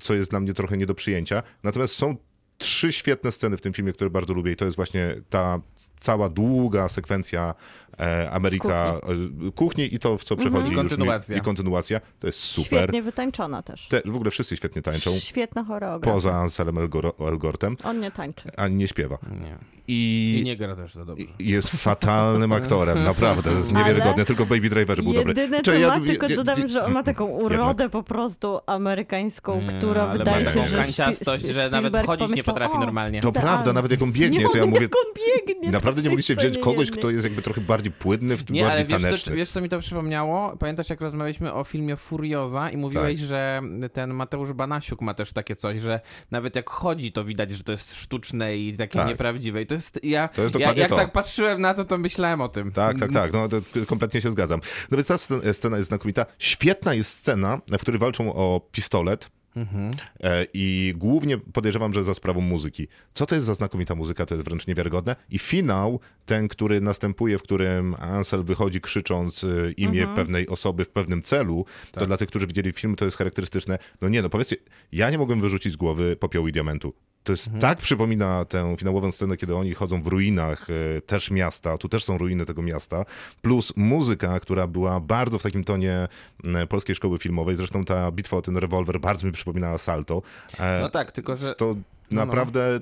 co jest dla mnie trochę nie do przyjęcia. Natomiast są trzy świetne sceny w tym filmie, które bardzo lubię i to jest właśnie ta cała długa sekwencja Ameryka kuchni. kuchni i to, w co przechodzi I już kontynuacja. Mi, i kontynuacja. To jest super. Świetnie wytańczona też. Te, w ogóle wszyscy świetnie tańczą. Świetna choreografia. Poza Anselem Elgor- Elgortem, On nie tańczy. ani nie śpiewa. Nie. I, I nie gra też za dobrze. i jest fatalnym aktorem, naprawdę. To jest Ale niewiarygodne. Tylko Baby Driverze był dobry. Jedyne co ma, tylko ja- dodam, że on ma taką urodę Jednak. po prostu amerykańską, Nie, która ale wydaje się, że kanciastość, że nawet Spielberg chodzić nie potrafi normalnie. To prawda, nawet jak on biegnie, nie to ja mówię... Naprawdę nie mogliście wziąć kogoś, kto jest jakby trochę bardziej płynny, w- Nie, ale bardziej wiesz, to, wiesz, co mi to przypomniało? Pamiętasz, jak rozmawialiśmy o filmie Furioza i mówiłeś, Tak. że ten Mateusz Banasiuk ma też takie coś, że nawet jak chodzi, to widać, że to jest sztuczne i takie Tak. nieprawdziwe. I to jest, ja, To jest ja jak to. tak patrzyłem na to, to myślałem o tym. Tak, tak, tak. No, to kompletnie się zgadzam. No więc ta scena- scena jest znakomita. Świetna jest scena, w której walczą o pistolet. E, I głównie podejrzewam, że za sprawą muzyki. Co to jest za znakomita muzyka, to jest wręcz niewiarygodne. I finał, ten, który następuje, w którym Ansel wychodzi krzycząc e, imię pewnej osoby w pewnym celu, to dla tych, którzy widzieli film, to jest charakterystyczne. No nie, no powiedzcie, ja nie mogłem wyrzucić z głowy popiołu i diamentu. To jest tak przypomina tę finałową scenę, kiedy oni chodzą w ruinach e, też miasta, tu też są ruiny tego miasta, plus muzyka, która była bardzo w takim tonie polskiej szkoły filmowej, zresztą ta bitwa o ten rewolwer bardzo mi przypominała Salto. E, No tak, tylko że... To naprawdę y,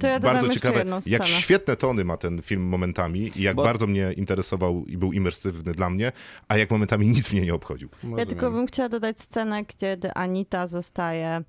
To ja dodam bardzo ciekawe, jak świetne tony ma ten film momentami i jak Bo- bardzo mnie interesował i był imersywny dla mnie, a jak momentami nic mnie nie obchodził. Ja tylko bym chciała dodać scenę, kiedy Anita zostaje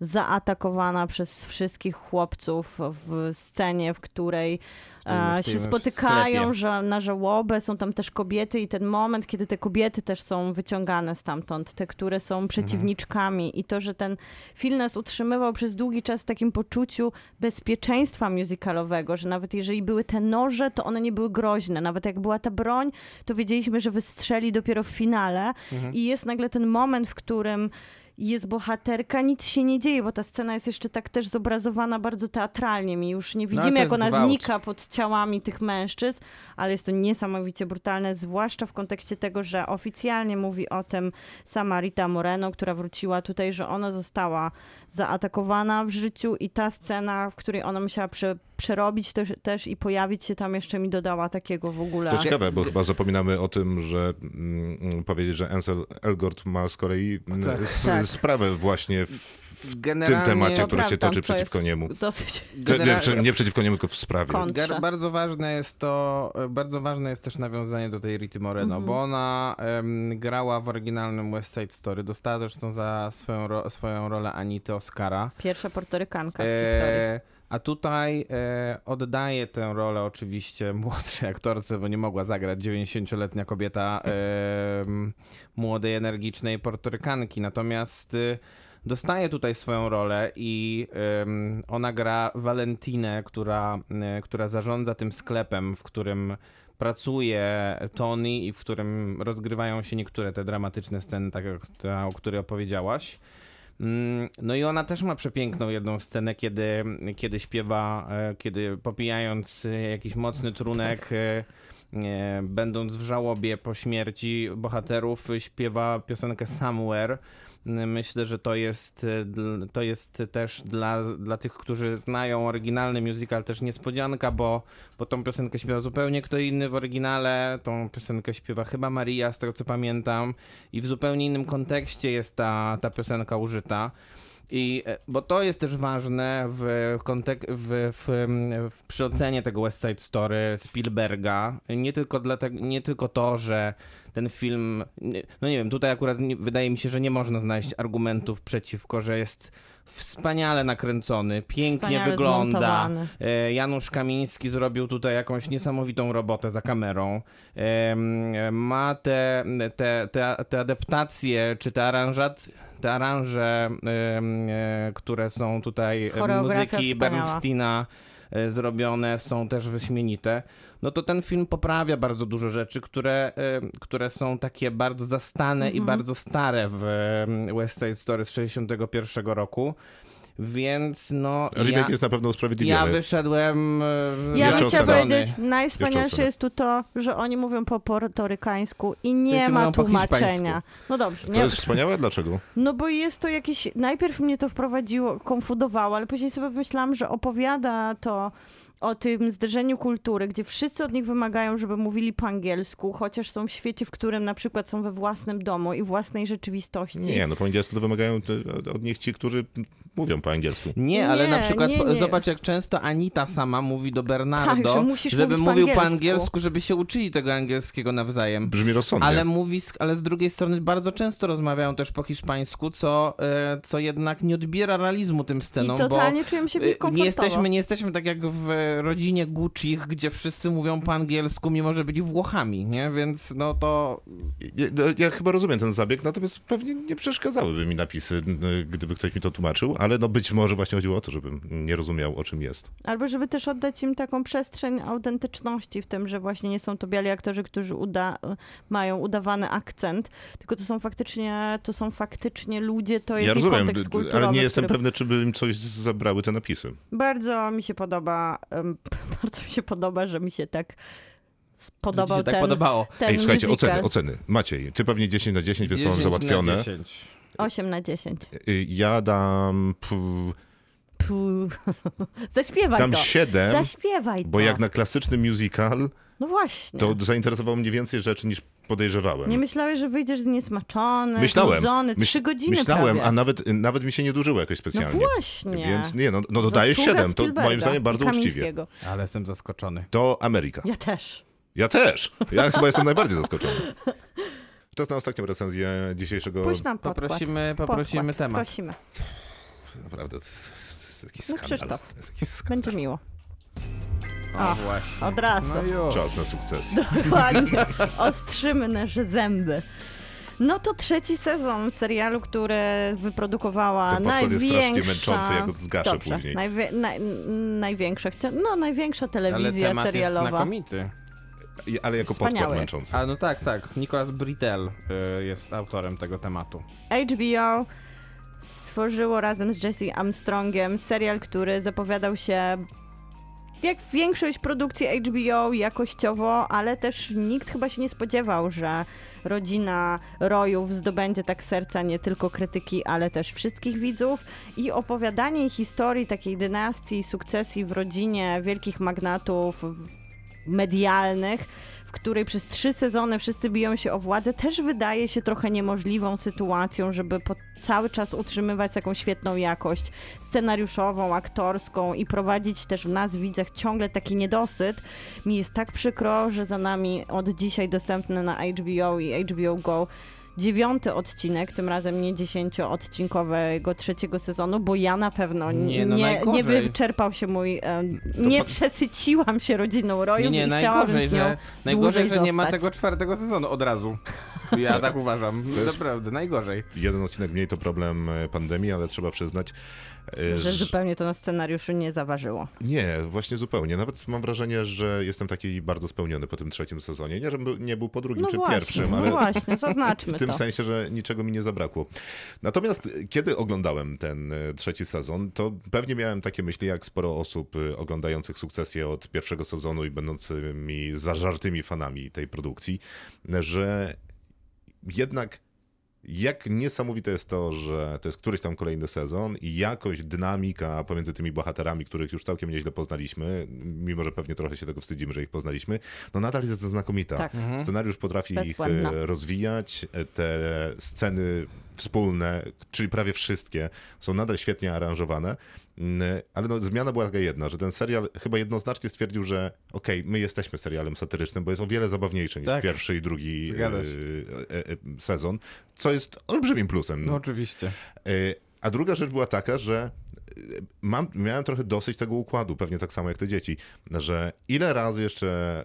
zaatakowana przez wszystkich chłopców w scenie, w której e, się spotykają że na żałobę, są tam też kobiety i ten moment, kiedy te kobiety też są wyciągane stamtąd, te, które są przeciwniczkami. I to, że ten film nas utrzymywał przez długi czas w takim poczuciu bezpieczeństwa musicalowego, że nawet jeżeli były te noże, to one nie były groźne, nawet jak była ta broń, to wiedzieliśmy, że wystrzeli dopiero w finale. I jest nagle ten moment, w którym jest bohaterka, nic się nie dzieje, bo ta scena jest jeszcze tak też zobrazowana bardzo teatralnie. My już nie No, widzimy, to jak ona gwałt. znika pod ciałami tych mężczyzn, ale jest to niesamowicie brutalne, zwłaszcza w kontekście tego, że oficjalnie mówi o tym sama Rita Moreno, która wróciła tutaj, że ona została zaatakowana w życiu i ta scena, w której ona musiała prze, przerobić też, też i pojawić się tam jeszcze mi dodała takiego w ogóle. To ciekawe, bo chyba zapominamy o tym, że mm, mm, powiedzieć, że Ansel Elgort ma z kolei mm, Tak. s- Tak. sprawę właśnie w, w tym temacie, który się toczy to przeciwko niemu. Dosyć... Nie, nie przeciwko niemu, tylko w sprawie. Kontrze. bardzo ważne jest to, bardzo ważne jest też nawiązanie do tej Rity Moreno, Mhm. bo ona em, grała w oryginalnym West Side Story, dostała zresztą za swoją, ro, swoją rolę Anity Oscara. Pierwsza portorykanka w historii. A tutaj e, oddaje tę rolę oczywiście młodszej aktorce, bo nie mogła zagrać 90-letnia kobieta e, młodej, energicznej portorykanki. Natomiast e, dostaje tutaj swoją rolę i ona gra Valentinę, która, e, która zarządza tym sklepem, w którym pracuje Tony i w którym rozgrywają się niektóre te dramatyczne sceny, tak jak ta, o której opowiedziałaś. Mm, No i ona też ma przepiękną jedną scenę, kiedy, kiedy śpiewa, e, kiedy popijając e, jakiś mocny trunek, e, e, będąc w żałobie po śmierci bohaterów, śpiewa piosenkę Somewhere. Myślę, że to jest, e, to jest też dla, dla tych, którzy znają oryginalny musical też niespodzianka, bo, bo tą piosenkę śpiewa zupełnie kto inny w oryginale. Tą piosenkę śpiewa chyba Maria, z tego co pamiętam. I w zupełnie innym kontekście jest ta, ta piosenka użyta. I, e, bo to jest też ważne w, kontek- w, w, w, przy ocenie tego West Side Story Spielberga. Nie tylko, dlatego, nie tylko to, że ten film, no nie wiem, tutaj akurat nie, wydaje mi się, że nie można znaleźć argumentów przeciwko, że jest wspaniale nakręcony, pięknie Wspaniale wygląda. zmontowany. E, Janusz Kamiński zrobił tutaj jakąś niesamowitą robotę za kamerą. Em, Ma te, te, te, te adaptacje, czy te aranżacje, te aranże, e, które są tutaj e, muzyki wspaniała. Bernsteina e, zrobione, są też wyśmienite. No to ten film poprawia bardzo dużo rzeczy, które, które są takie bardzo zastane i bardzo stare w West Side Story z 61 roku. Więc no. Remake ja... jest na pewno Ja usprawiedliwiony. wyszedłem. e, Ja bym chciała powiedzieć, najwspanialsze jest tu to, że oni mówią po portorykańsku i To nie ma tłumaczenia. No dobrze, To nie, jest wspaniałe? Dlaczego? no bo jest to jakieś, najpierw mnie to wprowadziło, konfudowało, ale później sobie myślałam, że opowiada to o tym zderzeniu kultury, gdzie wszyscy od nich wymagają, żeby mówili po angielsku, chociaż są w świecie, w którym na przykład są we własnym domu i własnej rzeczywistości. Nie, no po angielsku to wymagają od nich ci, którzy mówią po angielsku. Nie, ale na Nie, przykład nie, nie. zobacz, jak często Anita sama mówi do Bernardo, Tak, że żeby mówić po mówił po angielsku. angielsku, żeby się uczyli tego angielskiego nawzajem. Brzmi rozsądnie. Ale mówi, z- ale z drugiej strony bardzo często rozmawiają też po hiszpańsku, co, e, co jednak nie odbiera realizmu tym I scenom, totalnie czujemy się w bo nich e, komfortowo. nie jesteśmy, nie jesteśmy tak jak w rodzinie Guccich, gdzie wszyscy mówią po angielsku, mimo że byli Włochami, nie? Więc no to Ja, ja chyba rozumiem ten zabieg, natomiast pewnie nie przeszkadzałyby mi napisy, gdyby ktoś mi to tłumaczył, ale no być może właśnie chodziło o to, żebym nie rozumiał, o czym jest. Albo żeby też oddać im taką przestrzeń autentyczności w tym, że właśnie nie są to biali aktorzy, którzy uda, mają udawany akcent, tylko to są faktycznie, to są faktycznie ludzie, to jest ja ich rozumiem, kontekst kulturowy. ale nie jestem który pewny, czy by im coś zabrały te napisy. Bardzo mi się podoba, bardzo mi się podoba, że mi się tak spodobał się tak ten, podobało. ten Ej, słuchajcie, musical. oceny, oceny. Maciej, ty pewnie 10 na 10, więc 10 mam na załatwione. 10. 8 na 10. Y, Ja dam, Puh. Zaśpiewaj dam to. 7, Zaśpiewaj to. bo jak na klasyczny musical, No właśnie. to zainteresowało mnie więcej rzeczy niż podejrzewałem. Nie myślałeś, że wyjdziesz zniesmaczony, Myślałem, znudzony, myśl- trzy godziny Myślałem, prawie. a nawet, nawet mi się nie dłużyło jakoś No specjalnie. właśnie. Więc nie, no, no dodaję 7, to moim zdaniem bardzo uczciwie. Ale jestem zaskoczony. To Ameryka. Ja też. Ja też. Ja chyba jestem najbardziej zaskoczony. Czas na ostatnią recenzję dzisiejszego... Puść nam podkład. Poprosimy, poprosimy Podkład. temat. Prosimy. Naprawdę, to, jest jakiś No, skandal. Krzysztof. To jest jakiś skandal. Będzie miło. O, O, właśnie. od razu. No. Czas na sukcesję. Dokładnie. Ostrzymy nasze zęby. No to trzeci sezon serialu, który wyprodukowała Ten podkład jest największa... strasznie męczący, ja go zgaszę Dobrze, później. Najwie... Naj... Największa, no największa Ale telewizja temat jest serialowa. znakomity. I- Ale jako Wspaniały podkład męczący. A no tak, tak. Nicolas Britell y, jest autorem tego tematu. HBO stworzyło razem z Jesse Armstrongiem serial, który zapowiadał się jak większość produkcji HBO jakościowo, ale też nikt chyba się nie spodziewał, że rodzina Rojów zdobędzie tak serca nie tylko krytyki, ale też wszystkich widzów i opowiadanie historii takiej dynastii, sukcesji w rodzinie wielkich magnatów medialnych, w której przez trzy sezony wszyscy biją się o władzę, też wydaje się trochę niemożliwą sytuacją, żeby po cały czas utrzymywać taką świetną jakość scenariuszową, aktorską i prowadzić też w nas, widzach, ciągle taki niedosyt. Mi jest tak przykro, że za nami od dzisiaj dostępny na HBO i HBO Go dziewiąty odcinek, tym razem nie dziesięcioodcinkowego trzeciego sezonu, bo ja na pewno Nie, nie, no nie, najgorzej. wyczerpał się mój... em, nie pod- przesyciłam się rodziną Nie, Rojów nie, i chciałabym najgorzej, z nią że, najgorzej, że nie ma tego czwartego sezonu od razu. Ja tak uważam. Naprawdę, najgorzej. Jeden odcinek mniej to problem e, pandemii, ale trzeba przyznać, e, Że że- zupełnie to na scenariuszu nie zaważyło. Nie, właśnie zupełnie. Nawet mam wrażenie, że jestem taki bardzo spełniony po tym trzecim sezonie. Nie, żebym nie był po drugim No czy właśnie, pierwszym, no ale właśnie, zaznaczmy w tym to. sensie, że niczego mi nie zabrakło. Natomiast e, kiedy oglądałem ten e, trzeci sezon, to pewnie miałem takie myśli, jak sporo osób oglądających sukcesję od pierwszego sezonu i będącymi zażartymi fanami tej produkcji, że jednak jak niesamowite jest to, że to jest któryś tam kolejny sezon i jakość, dynamika pomiędzy tymi bohaterami, których już całkiem nieźle poznaliśmy, mimo że pewnie trochę się tego wstydzimy, że ich poznaliśmy, no nadal jest znakomita. Tak. Scenariusz potrafi ich Bezbłędna. e, rozwijać, e, te sceny wspólne, czyli prawie wszystkie, są nadal świetnie aranżowane. Ale no, zmiana była taka jedna, że ten serial chyba jednoznacznie stwierdził, że okej, my jesteśmy serialem satyrycznym, bo jest o wiele zabawniejszy niż Tak. pierwszy i drugi e, e, e, sezon, co jest olbrzymim plusem. No oczywiście. A druga rzecz była taka, że mam, miałem trochę dosyć tego układu, pewnie tak samo jak te dzieci, że ile razy jeszcze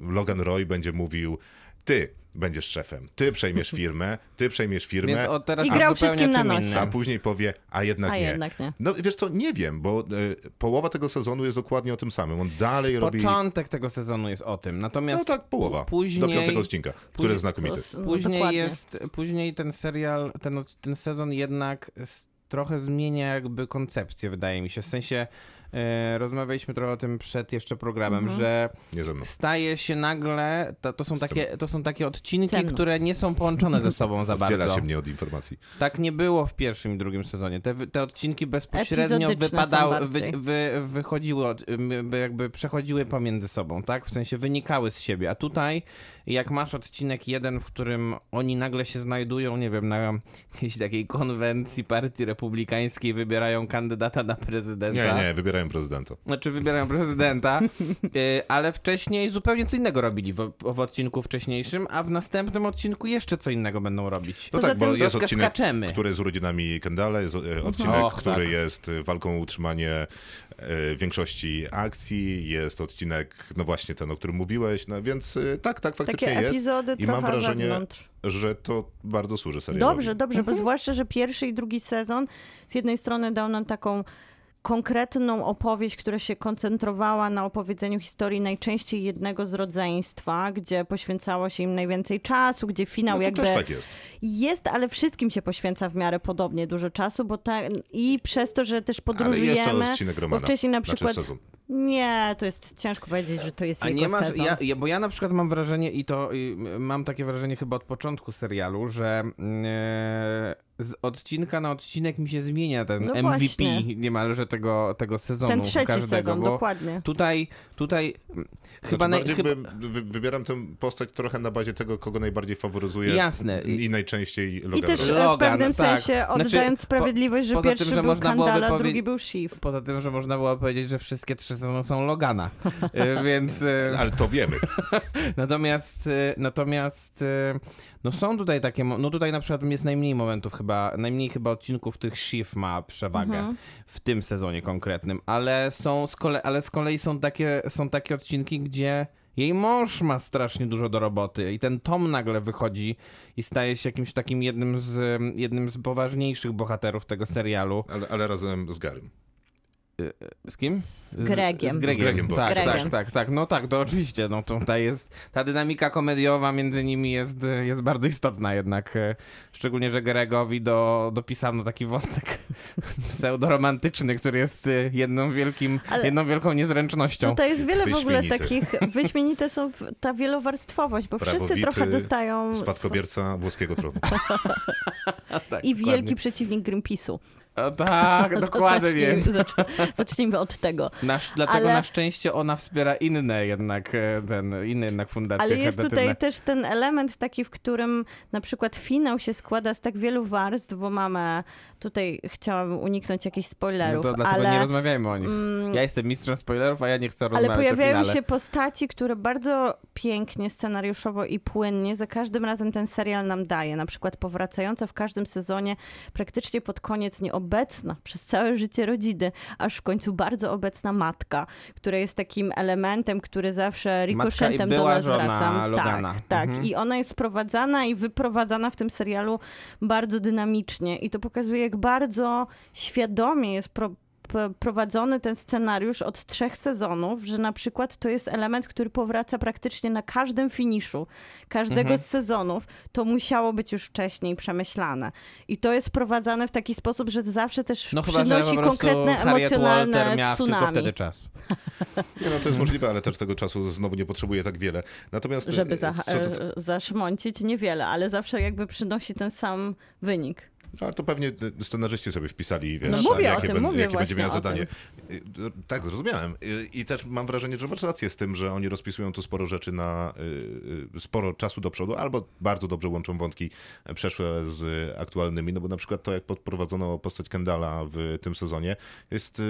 Logan Roy będzie mówił, ty będziesz szefem, ty przejmiesz firmę, ty przejmiesz firmę, Więc od teraz I grał wszystkim na nosie. a później powie, a jednak A nie. jednak nie. No wiesz co, nie wiem, bo e, połowa tego sezonu jest dokładnie o tym samym. On dalej robi... Początek tego sezonu jest o tym, No natomiast tak, połowa. później, Do piątego odcinka, który później- jest znakomity. To- no, później dokładnie. jest, później ten serial, ten, ten sezon jednak trochę zmienia jakby koncepcję, wydaje mi się. W sensie rozmawialiśmy trochę o tym przed jeszcze programem, Mhm. że staje się nagle, to, to, są, takie, to są takie odcinki, które nie są połączone ze sobą za Oddziela bardzo. się mnie od informacji. Tak nie było w pierwszym i drugim sezonie. Te, te odcinki bezpośrednio wypadały, wy, wy, wychodziły, od, jakby przechodziły pomiędzy sobą, tak? W sensie wynikały z siebie. A tutaj, jak masz odcinek jeden, w którym oni nagle się znajdują, nie wiem, na jakiejś takiej konwencji partii republikańskiej, wybierają kandydata na prezydenta. Nie, nie, wybierają prezydenta. Znaczy wybierają prezydenta, y, ale wcześniej zupełnie co innego robili w, w odcinku wcześniejszym, a w następnym odcinku jeszcze co innego będą robić. No Poza tak, bo jest odcinek, skaczemy. który jest urodzinami Kendala, jest e, odcinek, Och, który tak. jest e, walką o utrzymanie większości akcji, jest odcinek, no właśnie ten, o którym mówiłeś, no więc tak, tak, faktycznie Takie jest. epizody I mam wrażenie, wewnątrz. że to bardzo służy serialowi. Dobrze, dobrze, Mhm. bo zwłaszcza, że pierwszy i drugi sezon z jednej strony dał nam taką konkretną opowieść, która się koncentrowała na opowiedzeniu historii najczęściej jednego z rodzeństwa, gdzie poświęcało się im najwięcej czasu, gdzie finał No jakby też tak jest. jest, ale wszystkim się poświęca w miarę podobnie dużo czasu, bo ta, i przez to, że też Ale jest to podróżujemy, odcinek bo Romana. wcześniej na Znaczy przykład sezon. Nie, to jest ciężko powiedzieć, że to jest A jego nie masz, sezon. ja, bo ja na przykład mam wrażenie i to y, mam takie wrażenie chyba od początku serialu, że e, z odcinka na odcinek mi się zmienia ten No MVP właśnie. niemalże tego, tego sezonu Ten trzeci każdego, sezon, dokładnie. tutaj, tutaj mm, chyba, Znaczy, naj, chyba wy, wybieram tę postać trochę na bazie tego, kogo najbardziej faworyzuję. Jasne. I, najczęściej Logan I też e, w Logan, pewnym tak. sensie Znaczy, oddając po- sprawiedliwość, że tym, pierwszy że był można Kandala, powie- drugi był Shiv. poza tym, że można było powiedzieć, że wszystkie trzy sezony są Logana, E, więc... e, Ale to wiemy. Natomiast, y, natomiast y, no są tutaj takie, no tutaj na przykład jest najmniej momentów chyba, najmniej chyba odcinków tych Shift ma przewagę Mhm. w tym sezonie konkretnym, ale są z kolei, ale z kolei są takie, są takie odcinki, gdzie jej mąż ma strasznie dużo do roboty i ten Tom nagle wychodzi i staje się jakimś takim jednym z, jednym z poważniejszych bohaterów tego serialu. Ale, ale razem z Garym. Z kim? Z Gregiem. Z Gregiem, Z Gregiem tak, Gregiem. tak, tak, tak. No tak, to oczywiście. No tutaj jest, ta dynamika komediowa między nimi jest, jest bardzo istotna jednak. e, Szczególnie, że Gregowi do, dopisano taki wątek pseudoromantyczny, który jest e, jedną, wielkim, Ale- jedną wielką niezręcznością. Tutaj jest wiele w ogóle takich, wyśmienite są w- ta wielowarstwowość, bo wszyscy trochę dostają Spadkobierca włoskiego tronu. tak, i dokładnie. wielki przeciwnik Greenpeace'u. O, tak, dokładnie. Zacznijmy, zacz- zacznijmy od tego. Nasz, dlatego Ale- na szczęście ona wspiera inne jednak, e, ten, inne jednak fundacje Ale jest tutaj też ten element taki, w którym na przykład finał się składa z tak wielu warstw, bo mamy, tutaj chciałabym uniknąć jakichś No spoilerów, to dlatego ale... nie rozmawiajmy o nich. mm, Ja jestem mistrzem spoilerów, a ja nie chcę Ale rozmawiać o pojawiają się postaci, które bardzo pięknie, scenariuszowo i płynnie za każdym razem ten serial nam daje. Na przykład powracająca w każdym sezonie praktycznie pod koniec obecna przez całe życie rodziny, aż w końcu bardzo obecna matka, która jest takim elementem, który zawsze rikoszetem do nas wraca. Tak, tak. Mhm. I ona jest sprowadzana i wyprowadzana w tym serialu bardzo dynamicznie i to pokazuje, jak bardzo świadomie jest pro, prowadzony ten scenariusz od trzech sezonów, że na przykład to jest element, który powraca praktycznie na każdym finiszu każdego Mhm. z sezonów. To musiało być już wcześniej przemyślane. I to jest prowadzane w taki sposób, że zawsze też No chyba, że przynosi po prostu konkretne Harriet emocjonalne Walter miała tylko tsunami. wtedy czas. Nie, no to jest możliwe, ale też tego czasu znowu nie potrzebuje tak wiele. Natomiast Żeby e, za, co do, e, zaszmącić niewiele, ale zawsze jakby przynosi ten sam wynik. Ale to pewnie scenarzyści sobie wpisali, wiesz, No mówię o jakie, tym, ben- mówię jakie będzie właśnie miał o zadanie. Y, Tak, zrozumiałem. Y, I też mam wrażenie, że masz rację z tym, że oni rozpisują tu sporo rzeczy na y, y, sporo czasu do przodu, albo bardzo dobrze łączą wątki przeszłe z aktualnymi, no bo na przykład to, jak podprowadzono postać Kendala w tym sezonie, jest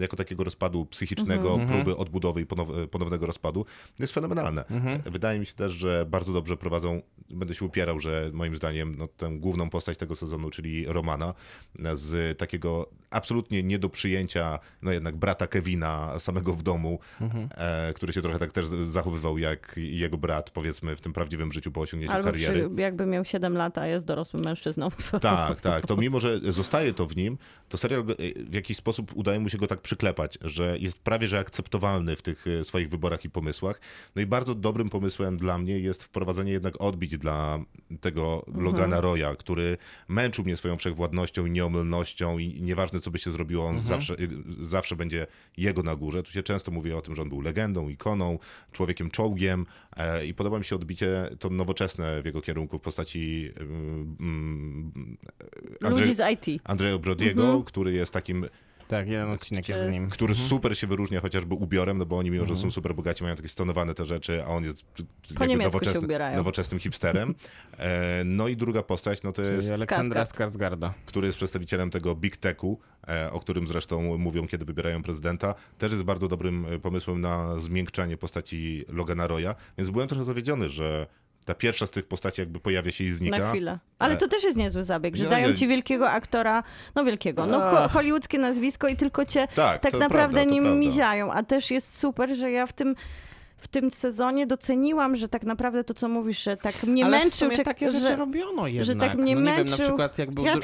jako takiego rozpadu psychicznego, Mhm. próby odbudowy i ponow- ponownego rozpadu, jest fenomenalne. Wydaje mi się też, że bardzo dobrze prowadzą, będę się upierał, że moim zdaniem no, tę główną postać tego sezonu, czyli Romana, z takiego absolutnie nie do przyjęcia, no jednak brata Kevina samego w domu, e, który się trochę tak też zachowywał jak jego brat, powiedzmy, w tym prawdziwym życiu po osiągnięciu Albo kariery. przy, jakby miał 7 lat, a jest dorosłym mężczyzną. Tak, tak. To mimo, że zostaje to w nim, to serial go- w jakiś sposób udaje mu się go tak przyklepać, że jest prawie że akceptowalny w tych e, swoich wyborach i pomysłach. No i bardzo dobrym pomysłem dla mnie jest wprowadzenie jednak odbić dla tego Logana Roya, który męczył mnie swoją wszechwładnością i nieomylnością i nieważne co by się zrobiło, on zawsze, y, zawsze będzie jego na górze. Tu się często mówi o tym, że on był legendą, ikoną, człowiekiem czołgiem e, i podoba mi się odbicie to nowoczesne w jego kierunku w postaci mm, Andre- Ludzi z IT. Andrzeja Brodiego, Mhm. który jest takim, Tak, jeden odcinek jest z nim. który Mhm. super się wyróżnia chociażby ubiorem, no bo oni mimo, że są super bogaci, mają takie stonowane te rzeczy, a on jest nowoczesny- nowoczesnym hipsterem. E, no i druga postać, no to jest, Czyli Aleksandra Skarsgård. Skarsgarda. który jest przedstawicielem tego Big Techu, e, o którym zresztą mówią, kiedy wybierają prezydenta, też jest bardzo dobrym e, pomysłem na zmiękczanie postaci Logana Roya, więc byłem trochę zawiedziony, że ta pierwsza z tych postaci jakby pojawia się i znika. Na chwilę. Ale to też jest niezły zabieg, że Nie, dają ci wielkiego aktora, no wielkiego, no ho- hollywoodzkie nazwisko i tylko cię Tak, tak naprawdę prawda, nim miziają. A też jest super, że ja w tym w tym sezonie doceniłam, że tak naprawdę to, co mówisz, że tak mnie Ale w męczył, sumie czek- takie rzeczy że, robiono jednak. że tak mnie no, męczył. wiem, na przykład jak był... ja,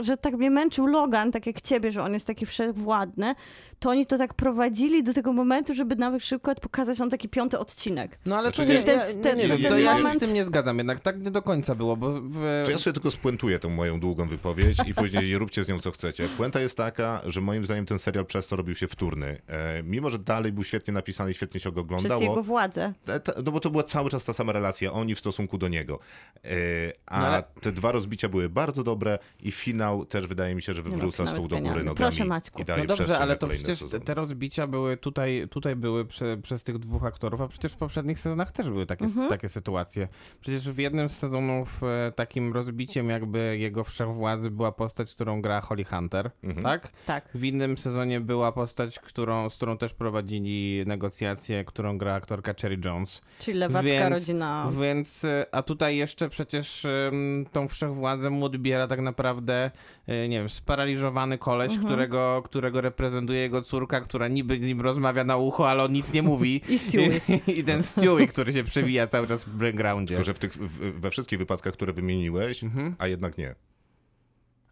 że tak mnie męczył Logan, tak jak ciebie, że on jest taki wszechwładny, to oni to tak prowadzili do tego momentu, żeby nawet szybko pokazać nam taki piąty odcinek. No ale to Znaczy, nie, ten- ja, ten- nie, ten to ja się z tym nie zgadzam jednak, tak nie do końca było, bo w... To ja sobie tylko spuentuję tę moją długą wypowiedź i później róbcie z nią co chcecie. Puenta jest taka, że moim zdaniem ten serial przez to robił się wtórny. E, mimo, że dalej był świetnie napisany i świetnie się go Przez jego władzę. No bo to była cały czas ta sama relacja, oni w stosunku do niego. E, A No ale- te dwa rozbicia były bardzo dobre i finał też wydaje mi się, że wywróca finał stół do góry nogami. Proszę, Maćku. I daje No dobrze, ale to przecież sezon. te rozbicia były tutaj, tutaj były prze, przez tych dwóch aktorów, a przecież w poprzednich sezonach też były takie, Mhm. takie sytuacje. Przecież w jednym z sezonów e, takim rozbiciem jakby jego wszechwładzy była postać, którą gra Holly Hunter, Mhm. tak? Tak. W innym sezonie była postać, którą, z którą też prowadzili negocjacje, którą gra aktorka Cherry Jones. Czyli lewacka Więc- rodzina. Więc, e, a tutaj jeszcze przecież tą wszechwładzę mu odbiera tak naprawdę, e, nie wiem, sparaliżowany koleś, Mhm. którego, którego reprezentuje jego córka, która niby z nim rozmawia na ucho, ale on nic nie mówi. I Stewie. I, I ten Stewie, który się przewija cały czas w backgroundzie. Tylko, że w tych, w, we wszystkich wypadkach, które wymieniłeś, Mhm. a jednak nie.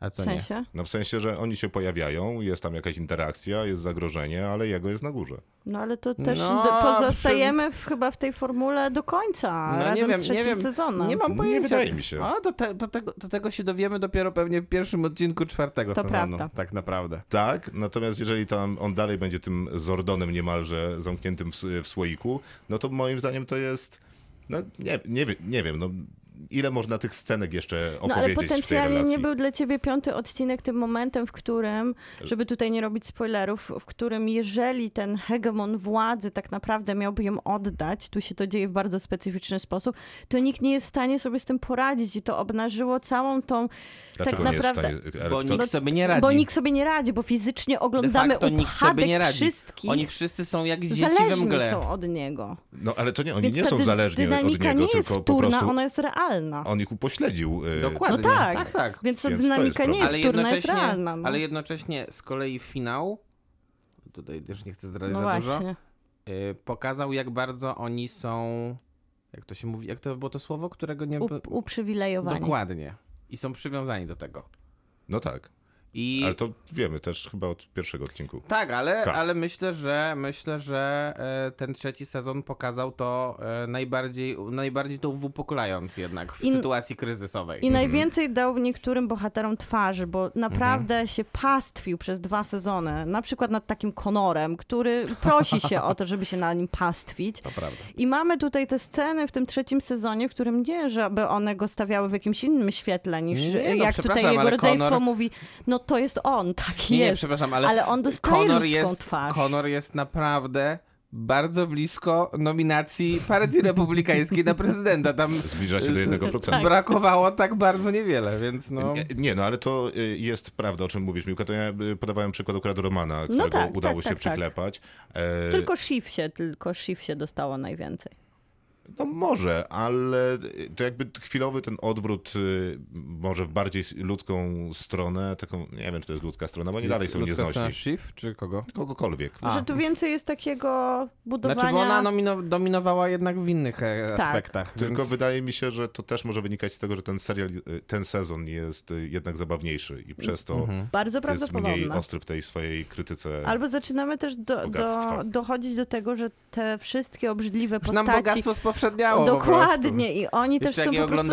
A W co nie? sensie? No w sensie, że oni się pojawiają, jest tam jakaś interakcja, jest zagrożenie, ale jego jest na górze. No ale to też No, pozostajemy w, chyba w tej formule do końca, No, nie razem wiem, z nie trzecim wiem. sezonem. Nie mam Nie pojęcia. wydaje mi się. A do, te, do, tego, do tego się dowiemy dopiero pewnie w pierwszym odcinku czwartego To sezonu. prawda. Tak naprawdę. Tak, natomiast jeżeli tam on dalej będzie tym Zordonem niemalże zamkniętym w, w słoiku, no to moim zdaniem to jest, no nie, nie, nie wiem, no ile można tych scenek jeszcze No ale opowiedzieć w tej potencjalnie nie był dla ciebie piąty odcinek tym momentem, w którym, żeby tutaj nie robić spoilerów, w którym jeżeli ten hegemon władzy tak naprawdę miałby ją oddać, tu się to dzieje w bardzo specyficzny sposób, to nikt nie jest w stanie sobie z tym poradzić i to obnażyło całą tą, Dlaczego tak naprawdę- stanie, ale Bo nikt sobie nie radzi. bo nikt sobie nie radzi, bo fizycznie De oglądamy facto nikt sobie nie radzi. wszystkich, Oni wszyscy są jak dzieci we zależni mgle. są od niego. No ale to nie, oni Więc nie są zależni od dynamika niego, nie jest tylko po wtórna, prostu... ona jest realna. Realna. On ich upośledził. y, Dokładnie. No tak. tak, tak. Więc ta Więc to jest dynamika nie jest ale wtórna, jest jednocześnie, realna. No, ale jednocześnie z kolei finał, tutaj też nie chcę zdradzić no za dużo, y, pokazał jak bardzo oni są, jak to się mówi, jak to było to słowo, którego nie... U, uprzywilejowani. Dokładnie. I są przywiązani do tego. No tak. I Ale to wiemy też chyba od pierwszego odcinku. tak, ale, Tak. ale myślę, że myślę, że e, ten trzeci sezon pokazał to e, najbardziej, najbardziej to uwypuklając jednak w I- sytuacji kryzysowej. I najwięcej dał niektórym bohaterom twarzy, bo naprawdę się pastwił przez dwa sezony. Na przykład nad takim Konorem, który prosi się o to, żeby się na nim pastwić. To prawda. I mamy tutaj te sceny w tym trzecim sezonie, w którym nie, żeby one go stawiały w jakimś innym świetle niż Nie, no, jak tutaj jego rodzeństwo Conor- mówi, no to jest on, taki Nie, nie, jest. przepraszam, ale, ale on dostaje Conor ludzką jest, twarz. Conor jest naprawdę bardzo blisko nominacji Partii Republikańskiej na prezydenta. Tam Zbliża się do 1%. brakowało tak bardzo niewiele, więc no... Nie, Nie, no ale to y, jest prawda, o czym mówisz, Miłka. To ja y, podawałem przykład akurat Romana, którego tak, udało tak, się tak, tak. przyklepać. E, Tylko Shiv się, tylko Shiv się dostało najwięcej. No może, ale to jakby chwilowy ten odwrót y, może w bardziej ludzką stronę, taką, nie wiem, czy to jest ludzka strona, bo oni dalej są Ludzka nieznośni. Schiff, czy kogo? Kogokolwiek. A. Że tu więcej jest takiego budowania... Znaczy, bo ona nomino- dominowała jednak w innych e, Tak. aspektach. Tylko więc... wydaje mi się, że to też może wynikać z tego, że ten serial, y, ten sezon jest y, jednak zabawniejszy i przez to Mhm. Bardzo jest mniej ostry w tej swojej krytyce. Albo zaczynamy też do, do, dochodzić do tego, że te wszystkie obrzydliwe postaci... bogactwo po Dokładnie i oni Jeszcze też są po prostu.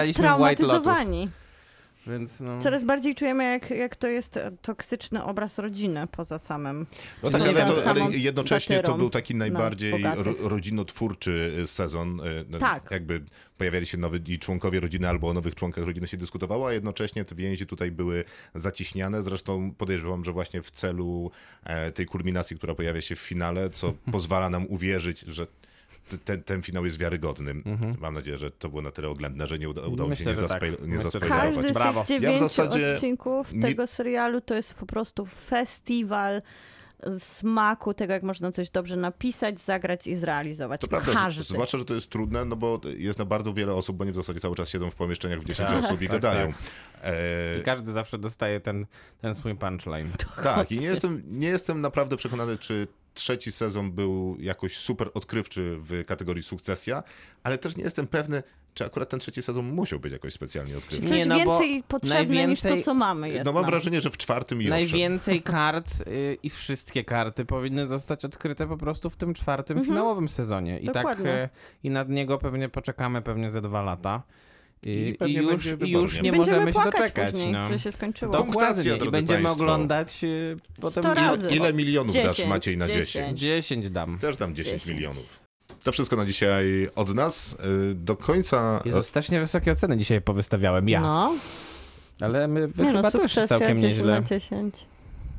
Więc no... Coraz bardziej czujemy, jak, jak to jest toksyczny obraz rodziny poza samym. No tak, ale, to, ale jednocześnie to był taki najbardziej bogatych. ro, rodzinotwórczy y, sezon. y, no, Tak. Jakby pojawiali się nowi członkowie rodziny albo o nowych członkach rodziny się dyskutowało, a jednocześnie te więzi tutaj były zaciśniane. Zresztą podejrzewam, że właśnie w celu e, tej kulminacji, która pojawia się w finale, co pozwala nam uwierzyć, że ten, ten finał jest wiarygodny. Mam nadzieję, że to było na tyle oględne, że nie uda, udało mi się nie, tak. nie że zaspoilerować. Każdy z Brawo. tych Ja zasadzie odcinków nie- tego serialu to jest po prostu festiwal smaku tego, jak można coś dobrze napisać, zagrać i zrealizować. To prawda, Każdy. z- zwłaszcza, że to jest trudne, no bo jest na bardzo wiele osób, bo nie w zasadzie cały czas siedzą w pomieszczeniach w 10 Tak, osób i tak, gadają. tak. E, I każdy zawsze dostaje ten, ten swój punchline. tak, i nie jestem, nie jestem naprawdę przekonany, czy trzeci sezon był jakoś super odkrywczy w kategorii sukcesja, ale też nie jestem pewny, czy akurat ten trzeci sezon musiał być jakoś specjalnie odkrywczy. Coś Nie, no więcej potrzebne niż to, najwięcej- co mamy jest No mam nam. wrażenie, że w czwartym i owszem. Najwięcej kart y, i wszystkie karty powinny zostać odkryte po prostu w tym czwartym finałowym sezonie. I Dokładnie. tak y, i nad niego pewnie poczekamy pewnie ze dwa lata. I, I już, i już nie Będziemy możemy się doczekać. później, no. że się skończyło. Punktacja, Dokładnie. I będziemy państwo. oglądać y, potem ile- razy. Ile milionów dasz 10, Maciej na 10? 10. 10 dam. Też dam 10, 10. milionów. To wszystko na dzisiaj od nas. Y, Do końca... Jezus, też nie wysokie oceny dzisiaj powystawiałem ja. No, Ale my wy nie no, chyba też sukcesja całkiem 10 nieźle. na 10.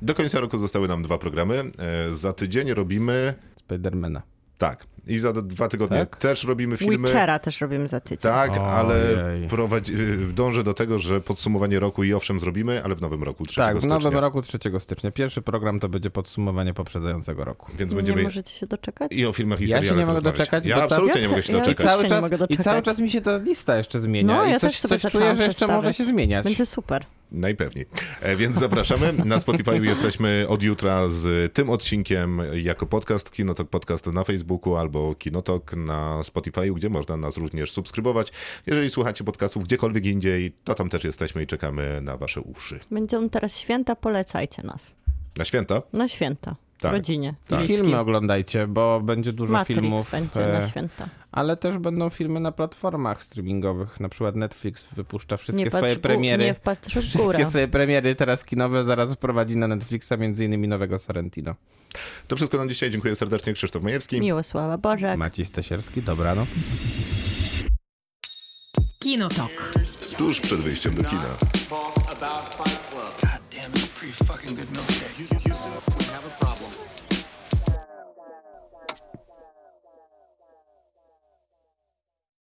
Do końca roku zostały nam dwa programy. E, Za tydzień robimy... Spidermana. Tak. I za dwa tygodnie Tak? też robimy filmy. Witchera też robimy za tydzień. Tak, ale Ojej. prowadzi, y, dążę do tego, że podsumowanie roku i owszem zrobimy, ale w nowym roku, 3 Tak, w stycznia. nowym roku 3 stycznia. Pierwszy program to będzie podsumowanie poprzedzającego roku. Więc Nie będziemy możecie się doczekać? i o filmach i Ja się serialach nie mogę rozmawiać. doczekać, Ja absolutnie Ja nie mogę się ja doczekać. cały się czas, nie mogę I cały czas mi się ta lista jeszcze zmienia. No, I ja coś, też sobie coś czuję, że jeszcze może się zmieniać. Będzie super. Najpewniej. E, Więc zapraszamy. Na Spotify jesteśmy od jutra z tym odcinkiem jako podcast Kinotok Podcast na Facebooku albo Kinotok na Spotify, gdzie można nas również subskrybować. Jeżeli słuchacie podcastów gdziekolwiek indziej, to tam też jesteśmy i czekamy na wasze uszy. Będą teraz święta, polecajcie nas. Na święta? Na święta. Tak. Rodzinie. I bliskim. filmy oglądajcie, bo będzie dużo Matrix filmów. będzie e, na święta. ale też będą filmy na platformach streamingowych. Na przykład Netflix wypuszcza wszystkie Nie swoje premiery. nie patrz Wszystkie swoje premiery teraz kinowe zaraz wprowadzi na Netflixa, między innymi nowego Sorrentino. To wszystko na dzisiaj. Dziękuję serdecznie. Krzysztof Majewski. Miłosława Bożek. Maciej Stasierski, dobranoc. Kinotok. Tuż przed wyjściem do kina.